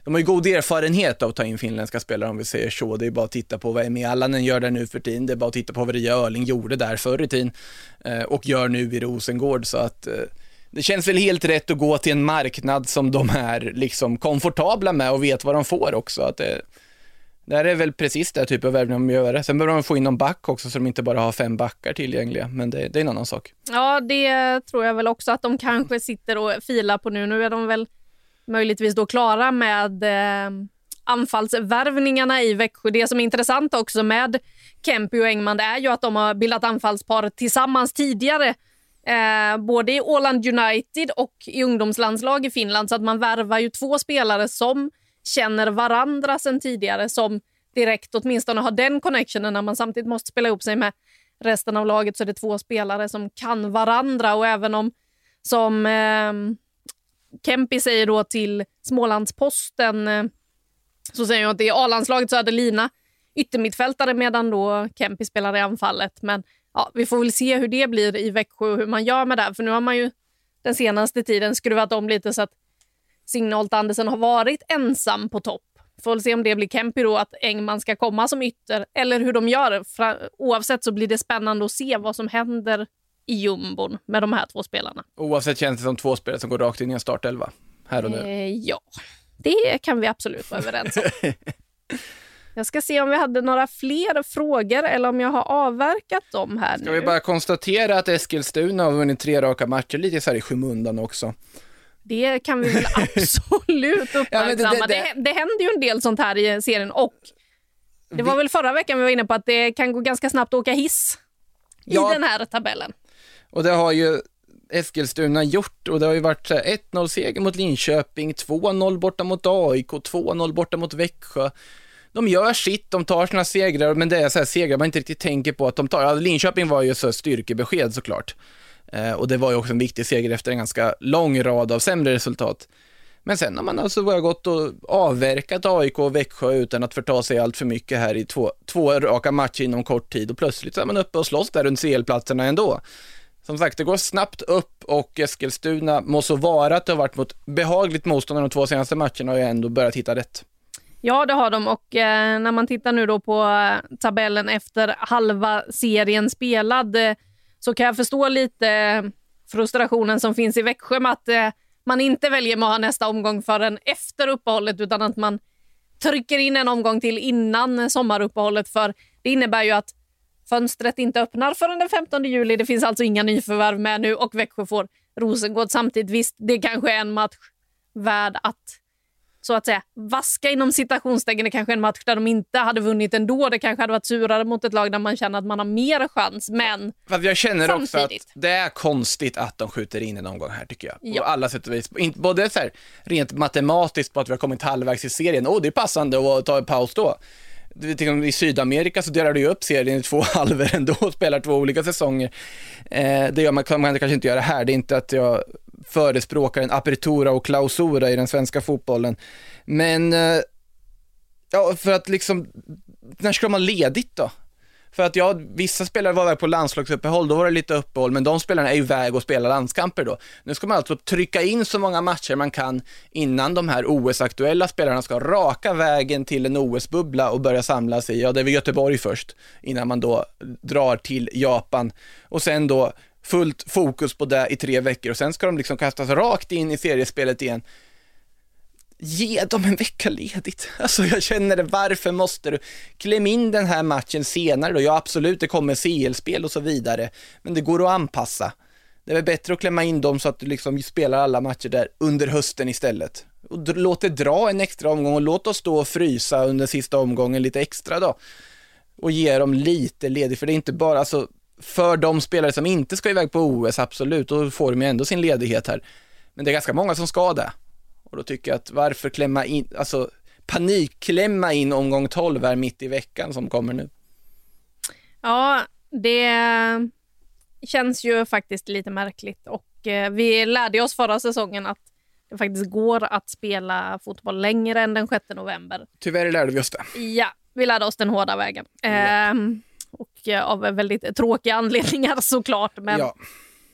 de har ju god erfarenhet av att ta in finländska spelare om vi säger så. Det är bara att titta på vad Emi Allanen gör där nu för tiden. Det är bara att titta på vad Ria Öling gjorde där förr i tiden eh, och gör nu i Rosengård. Så att eh, det känns väl helt rätt att gå till en marknad som de är liksom komfortabla med och vet vad de får också. Att det, det här är väl precis det typ av värvning de gör. Sen behöver de få in någon back också så de inte bara har fem backar tillgängliga. Men det, det är en annan sak. Ja, det tror jag väl också att de kanske sitter och filar på nu. Nu är de väl möjligtvis då klara med eh, anfallsvärvningarna i Växjö. Det som är intressant också med Kempi och Engman är ju att de har bildat anfallspar tillsammans tidigare. Eh, både i Åland United och i ungdomslandslag i Finland. Så att man värvar ju två spelare som känner varandra sen tidigare. Som direkt åtminstone har den connectionen när man samtidigt måste spela ihop sig med resten av laget så är det två spelare som kan varandra. Och även om som eh, Kempi säger då till Smålandsposten eh, så säger jag att det är A-landslaget så hade Lina yttermittfältare medan då Kempi spelar i anfallet. Men ja, vi får väl se hur det blir i Växjö och hur man gör med det. För nu har man ju den senaste tiden skruvat om lite så att Signe Andersen har varit ensam på topp. Får väl se om det blir Kempi då, att Engman ska komma som ytter eller hur de gör. Oavsett så blir det spännande att se vad som händer i jumbon med de här två spelarna. Oavsett känns det som två spelare som går rakt in i en startelva, här och nu. Eh, ja, det kan vi absolut vara överens om. (laughs) Jag ska se om vi hade några fler frågor eller om jag har avverkat dem här Ska nu. vi bara konstatera att Eskilstuna har vunnit tre raka matcher, lite så här i skymundan också. Det kan vi väl (laughs) absolut Ja, men det- uppmärksamma. det- det, det, händer ju en del sånt här i serien och det var väl förra veckan vi var inne på att det kan gå ganska snabbt att åka hiss Ja. i den här tabellen. Och det har ju Eskilstuna gjort och det har ju varit så här 1-0 seger mot Linköping, 2-0 borta mot AIK, 2-0 borta mot Växjö. De gör sitt, de tar sina segrar, men det är så här segrar man inte riktigt tänker på att de tar. Ja, Linköping var ju så här styrkebesked såklart. Eh, och det var ju också en viktig seger efter en ganska lång rad av sämre resultat. Men sen har man alltså bara gått och avverkat AIK och Växjö utan att förta sig allt för mycket här i två, två raka matcher inom kort tid och plötsligt så är man uppe och slåss där runt CL-platserna ändå. Som sagt, det går snabbt upp och Eskilstuna må så vara att det har varit mot behagligt motstånd de två senaste matcherna och ändå börjat hitta rätt. Ja, det har de och eh, när man tittar nu då på eh, tabellen efter halva serien spelad eh, så kan jag förstå lite eh, frustrationen som finns i Växjö med att eh, man inte väljer med att ha nästa omgång förrän efter uppehållet utan att man trycker in en omgång till innan sommaruppehållet för det innebär ju att fönstret inte öppnar förrän den 15 juli. Det finns alltså inga nyförvärv med nu och Växjö får Rosengård samtidigt. Visst, det kanske är en match värd att så att säga vaska inom citationstecken. Det kanske är en match där de inte hade vunnit ändå. Det kanske hade varit surare mot ett lag där man känner att man har mer chans. Men För att jag känner också att Samtidigt. det är konstigt att de skjuter in en omgång här tycker jag. Ja. På alla sätt och vis. Både så här, rent matematiskt på att vi har kommit halvvägs i serien. Åh, det är passande att ta en paus då. Liksom, I Sydamerika så delar du ju upp serien i två (laughs) halvor ändå och spelar två olika säsonger. Eh, det gör man, kan man kanske inte göra här. Det är inte att jag förespråkar en apertura och klausura i den svenska fotbollen. Men, eh, ja, för att liksom, när ska de ha ledigt då? För att ja, vissa spelare var iväg på landslagsuppehåll, då var det lite uppehåll, men de spelarna är ju iväg och spelar landskamper då. Nu ska man alltså trycka in så många matcher man kan innan de här OS-aktuella spelarna ska raka vägen till en OS-bubbla och börja samlas i, ja det är väl Göteborg först, innan man då drar till Japan. Och sen då fullt fokus på det i tre veckor och sen ska de liksom kastas rakt in i seriespelet igen ge dem en vecka ledigt. (laughs) Alltså jag känner det, varför måste du? Kläm in den här matchen senare då. Ja absolut, det kommer CL-spel och så vidare, men det går att anpassa. Det är väl bättre att klämma in dem så att du liksom spelar alla matcher där under hösten istället. Och låt det dra en extra omgång och låt oss då frysa under sista omgången lite extra då. Och ge dem lite ledigt, för det är inte bara, alltså för de spelare som inte ska iväg på OS, absolut, då får de ju ändå sin ledighet här. Men det är ganska många som ska det. Och då tycker jag att varför klämma in, alltså panikklämma in omgång 12 här mitt i veckan som kommer nu. Ja, det känns ju faktiskt lite märkligt och eh, vi lärde oss förra säsongen att det faktiskt går att spela fotboll längre än den 6 november. Tyvärr lärde vi oss det. Ja, vi lärde oss den hårda vägen. Ja. Ehm, och eh, av väldigt tråkiga anledningar (laughs) såklart. Men Ja.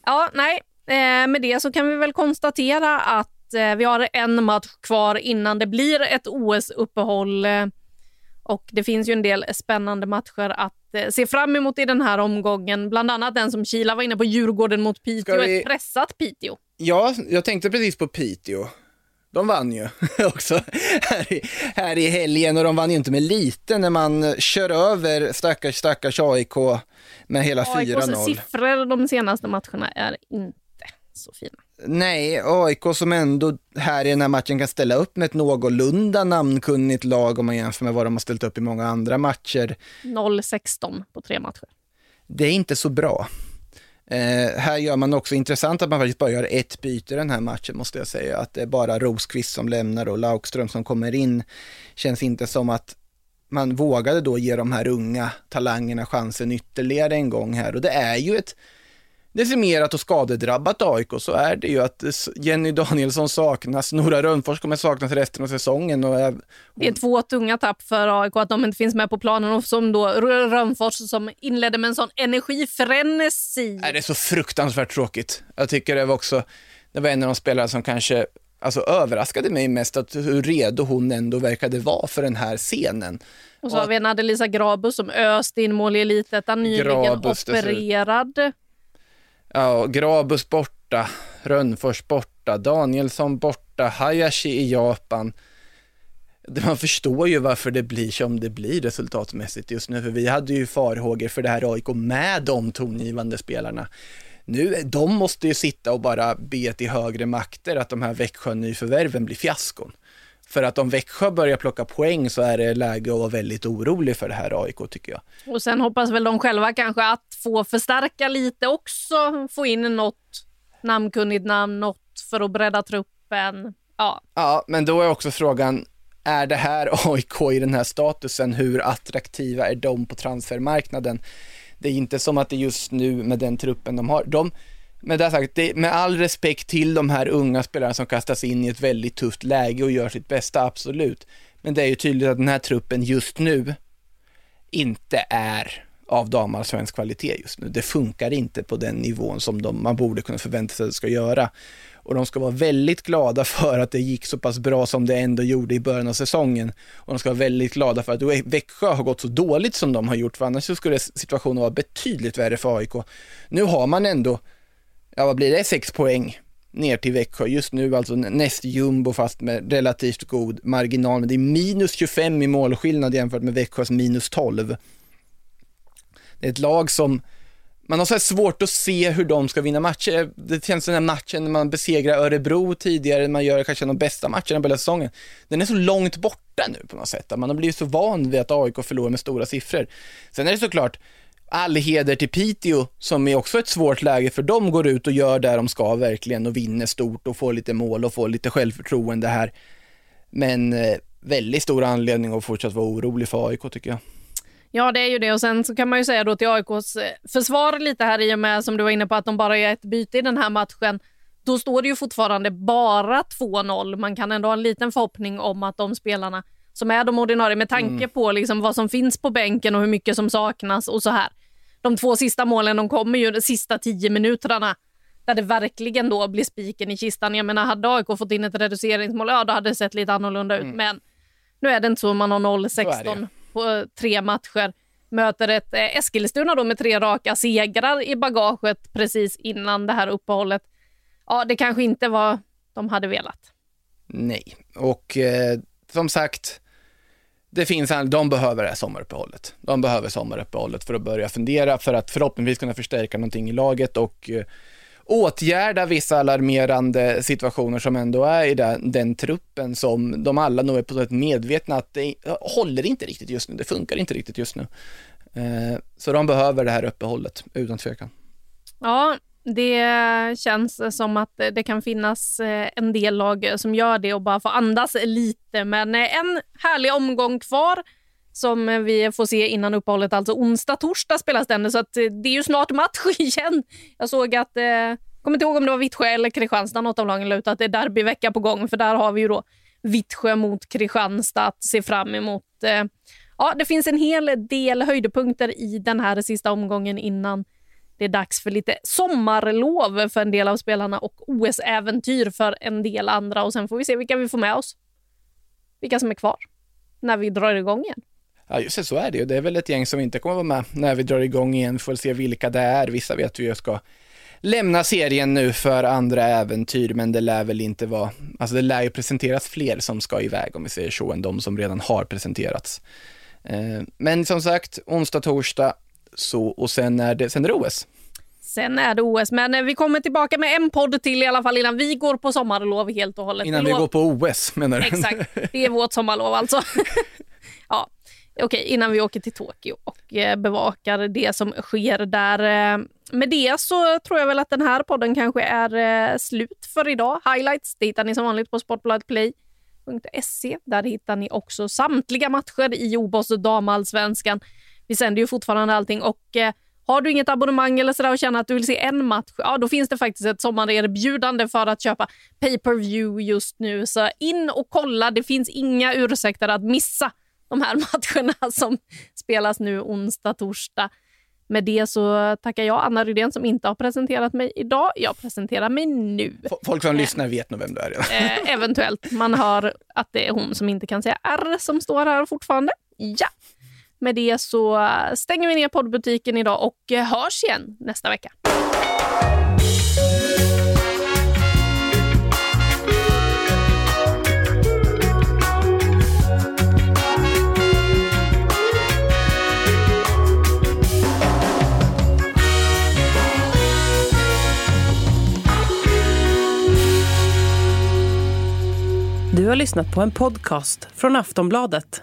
Ja, nej. Eh, med det så kan vi väl konstatera att vi har en match kvar innan det blir ett OS-uppehåll. Eh, och det finns ju en del spännande matcher att eh, se fram emot i den här omgången. Bland annat den som Kila var inne på, Djurgården mot Piteå. Vi- Ett pressat Piteå. Ja, jag tänkte precis på Piteå. De vann ju (laughs) också här i, här i helgen och de vann ju inte med lite när man kör över stackars, stackars AIK med hela AIKs 4-0. siffror de senaste matcherna är inte så fina. Nej, AIK som ändå här i den här matchen kan ställa upp med ett någorlunda namnkunnigt lag om man jämför med vad de har ställt upp i många andra matcher. 0-16 på tre matcher. Det är inte så bra. Eh, här gör man också intressant att man faktiskt bara gör ett byte den här matchen måste jag säga. Att det är bara Rosqvist som lämnar och Laukström som kommer in. Känns inte som att man vågade då ge de här unga talangerna chansen ytterligare en gång här. Och det är ju ett decimerat och skadedrabbat AIK så är det ju att Jenny Danielsson saknas, Nora Rönnfors kommer saknas resten av säsongen och är- Det är två tunga tapp för AIK att de inte finns med på planen och som då Rö- Rönnfors som inledde med en sån energifrenesi. det är så fruktansvärt tråkigt. Jag tycker det var också, det var en av de spelare som kanske alltså, överraskade mig mest att hur redo hon ändå verkade vara för den här scenen. Och så har vi en Adelisa Grabus som öste in mål i Elitettan, nyligen opererad. Ja, Grabus borta, Rönnfors borta, Danielsson borta, Hayashi i Japan. Man förstår ju varför det blir som det blir resultatmässigt just nu, för vi hade ju farhågor för det här AIK med de tongivande spelarna. Nu, de måste ju sitta och bara be till högre makter att de här Växjö-nyförvärven blir fiaskon. För att om Växjö börjar plocka poäng så är det läge att vara väldigt orolig för det här AIK tycker jag. Och sen hoppas väl de själva kanske att få förstärka lite också, få in något namnkunnigt namn, något för att bredda truppen. Ja, Ja, men då är också frågan, är det här AIK i den här statusen, hur attraktiva är de på transfermarknaden? Det är inte som att det just nu med den truppen de har, de, med det sagt, det, med all respekt till de här unga spelarna som kastas in i ett väldigt tufft läge och gör sitt bästa, absolut. Men det är ju tydligt att den här truppen just nu inte är av damallsvensk kvalitet just nu. Det funkar inte på den nivån som de, man borde kunna förvänta sig att det ska göra. Och de ska vara väldigt glada (laughs) för att det gick så pass bra som det ändå gjorde i början av säsongen. Och de ska vara väldigt glada för att Växjö har gått så dåligt som de har gjort, för annars så skulle situationen vara betydligt värre för AIK. Nu har man ändå, ja vad blir det, sex poäng ner till Växjö. Just nu alltså näst jumbo fast med relativt god marginal, men det är minus 25 i målskillnad jämfört med Växjös minus 12. Det är ett lag som man har så här svårt att se hur de ska vinna matcher. Det känns som den här matchen när man besegrar Örebro tidigare, man gör kanske de bästa matcherna på hela säsongen. Den är så långt borta nu på något sätt. Man har blivit så van vid att AIK förlorar med stora siffror. Sen är det såklart all heder till Piteå som är också ett svårt läge för de går ut och gör det de ska verkligen och vinner stort och får lite mål och får lite självförtroende här. Men eh, väldigt stor anledning att fortsatt vara orolig för AIK tycker jag. Ja, det är ju det. Och sen så kan man ju säga då till AIKs eh, försvar lite här i och med som du var inne på att de bara gör ett byte i den här matchen. då står det ju fortfarande bara 2-0. Man kan ändå ha en liten förhoppning om att de spelarna som är de ordinarie, med tanke mm. på liksom vad som finns på bänken och hur mycket som saknas och så här. De två sista målen de kommer ju de sista tio minuterna där det verkligen då blir spiken i kistan. Jag menar, hade AIK fått in ett reduceringsmål, ja då hade det sett lite annorlunda ut. Mm. Men nu är det inte så, man har 0-16 på tre matcher. Möter ett eh, Eskilstuna då med tre raka segrar i bagaget precis innan det här uppehållet. Ja, det kanske inte var de hade velat. Nej, och eh, som sagt, det finns, de behöver det här sommaruppehållet. De behöver sommaruppehållet för att börja fundera, för att förhoppningsvis kunna förstärka någonting i laget och eh, åtgärda vissa alarmerande situationer som ändå är i den, den truppen som de alla nog är på ett medvetna att det håller inte riktigt just nu, det funkar inte riktigt just nu. Eh, så de behöver det här uppehållet, utan tvekan. Ja, det känns som att det kan finnas eh, en del lag eh, som gör det och bara får andas lite. Men eh, en härlig omgång kvar som vi får se innan uppehållet. Alltså onsdag, torsdag spelas den, så att det är ju snart match (laughs) igen. Jag såg att, eh, kommer inte ihåg om det var Vittsjö eller Kristianstad, något av lagen la ut att det är derbyvecka på gång, för där har vi ju då Vittsjö mot Kristianstad att se fram emot. Eh, ja, det finns en hel del höjdpunkter i den här sista omgången innan det är dags för lite sommarlov för en del av spelarna och OS-äventyr för en del andra. Och Sen får vi se vilka vi får med oss. Vilka som är kvar när vi drar igång igen. Ja, just det, så är det ju. Det är väl ett gäng som inte kommer vara med när vi drar igång igen. Vi får se vilka det är. Vissa vet vi ju ska lämna serien nu för andra äventyr, men det lär väl inte vara, alltså det lär ju presenteras fler som ska iväg om vi säger så, än de som redan har presenterats. Eh, men som sagt, onsdag, torsdag, så, och sen är det, sen är det OS. Sen är det OS, men eh, vi kommer tillbaka med en podd till i alla fall innan vi går på sommarlov helt och hållet. Innan vi går på OS menar du? Exakt, (laughs) det är vårt sommarlov alltså. (laughs) ja, okej, innan vi åker till Tokyo och eh, bevakar det som sker där. Eh, med det så tror jag väl att den här podden kanske är slut för idag. Highlights det hittar ni som vanligt på sportbladetplay.se. Där hittar ni också samtliga matcher i OBOS damallsvenskan. Vi sänder ju fortfarande allting och eh, har du inget abonnemang eller sådär och känner att du vill se en match, ja då finns det faktiskt ett sommarerbjudande för att köpa pay per view just nu. Så in och kolla, det finns inga ursäkter att missa de här (laughs) matcherna som spelas nu onsdag, torsdag. Med det så tackar jag Anna Rydén som inte har presenterat mig idag. Jag presenterar mig nu. Folk som eh, lyssnar vet nog vem du är redan. Eh, (laughs) eventuellt. Man hör att det är hon som inte kan säga R som står här fortfarande. Ja. Med det så stänger vi ner poddbutiken idag och eh, hörs igen nästa vecka. Du har lyssnat på en podcast från Aftonbladet.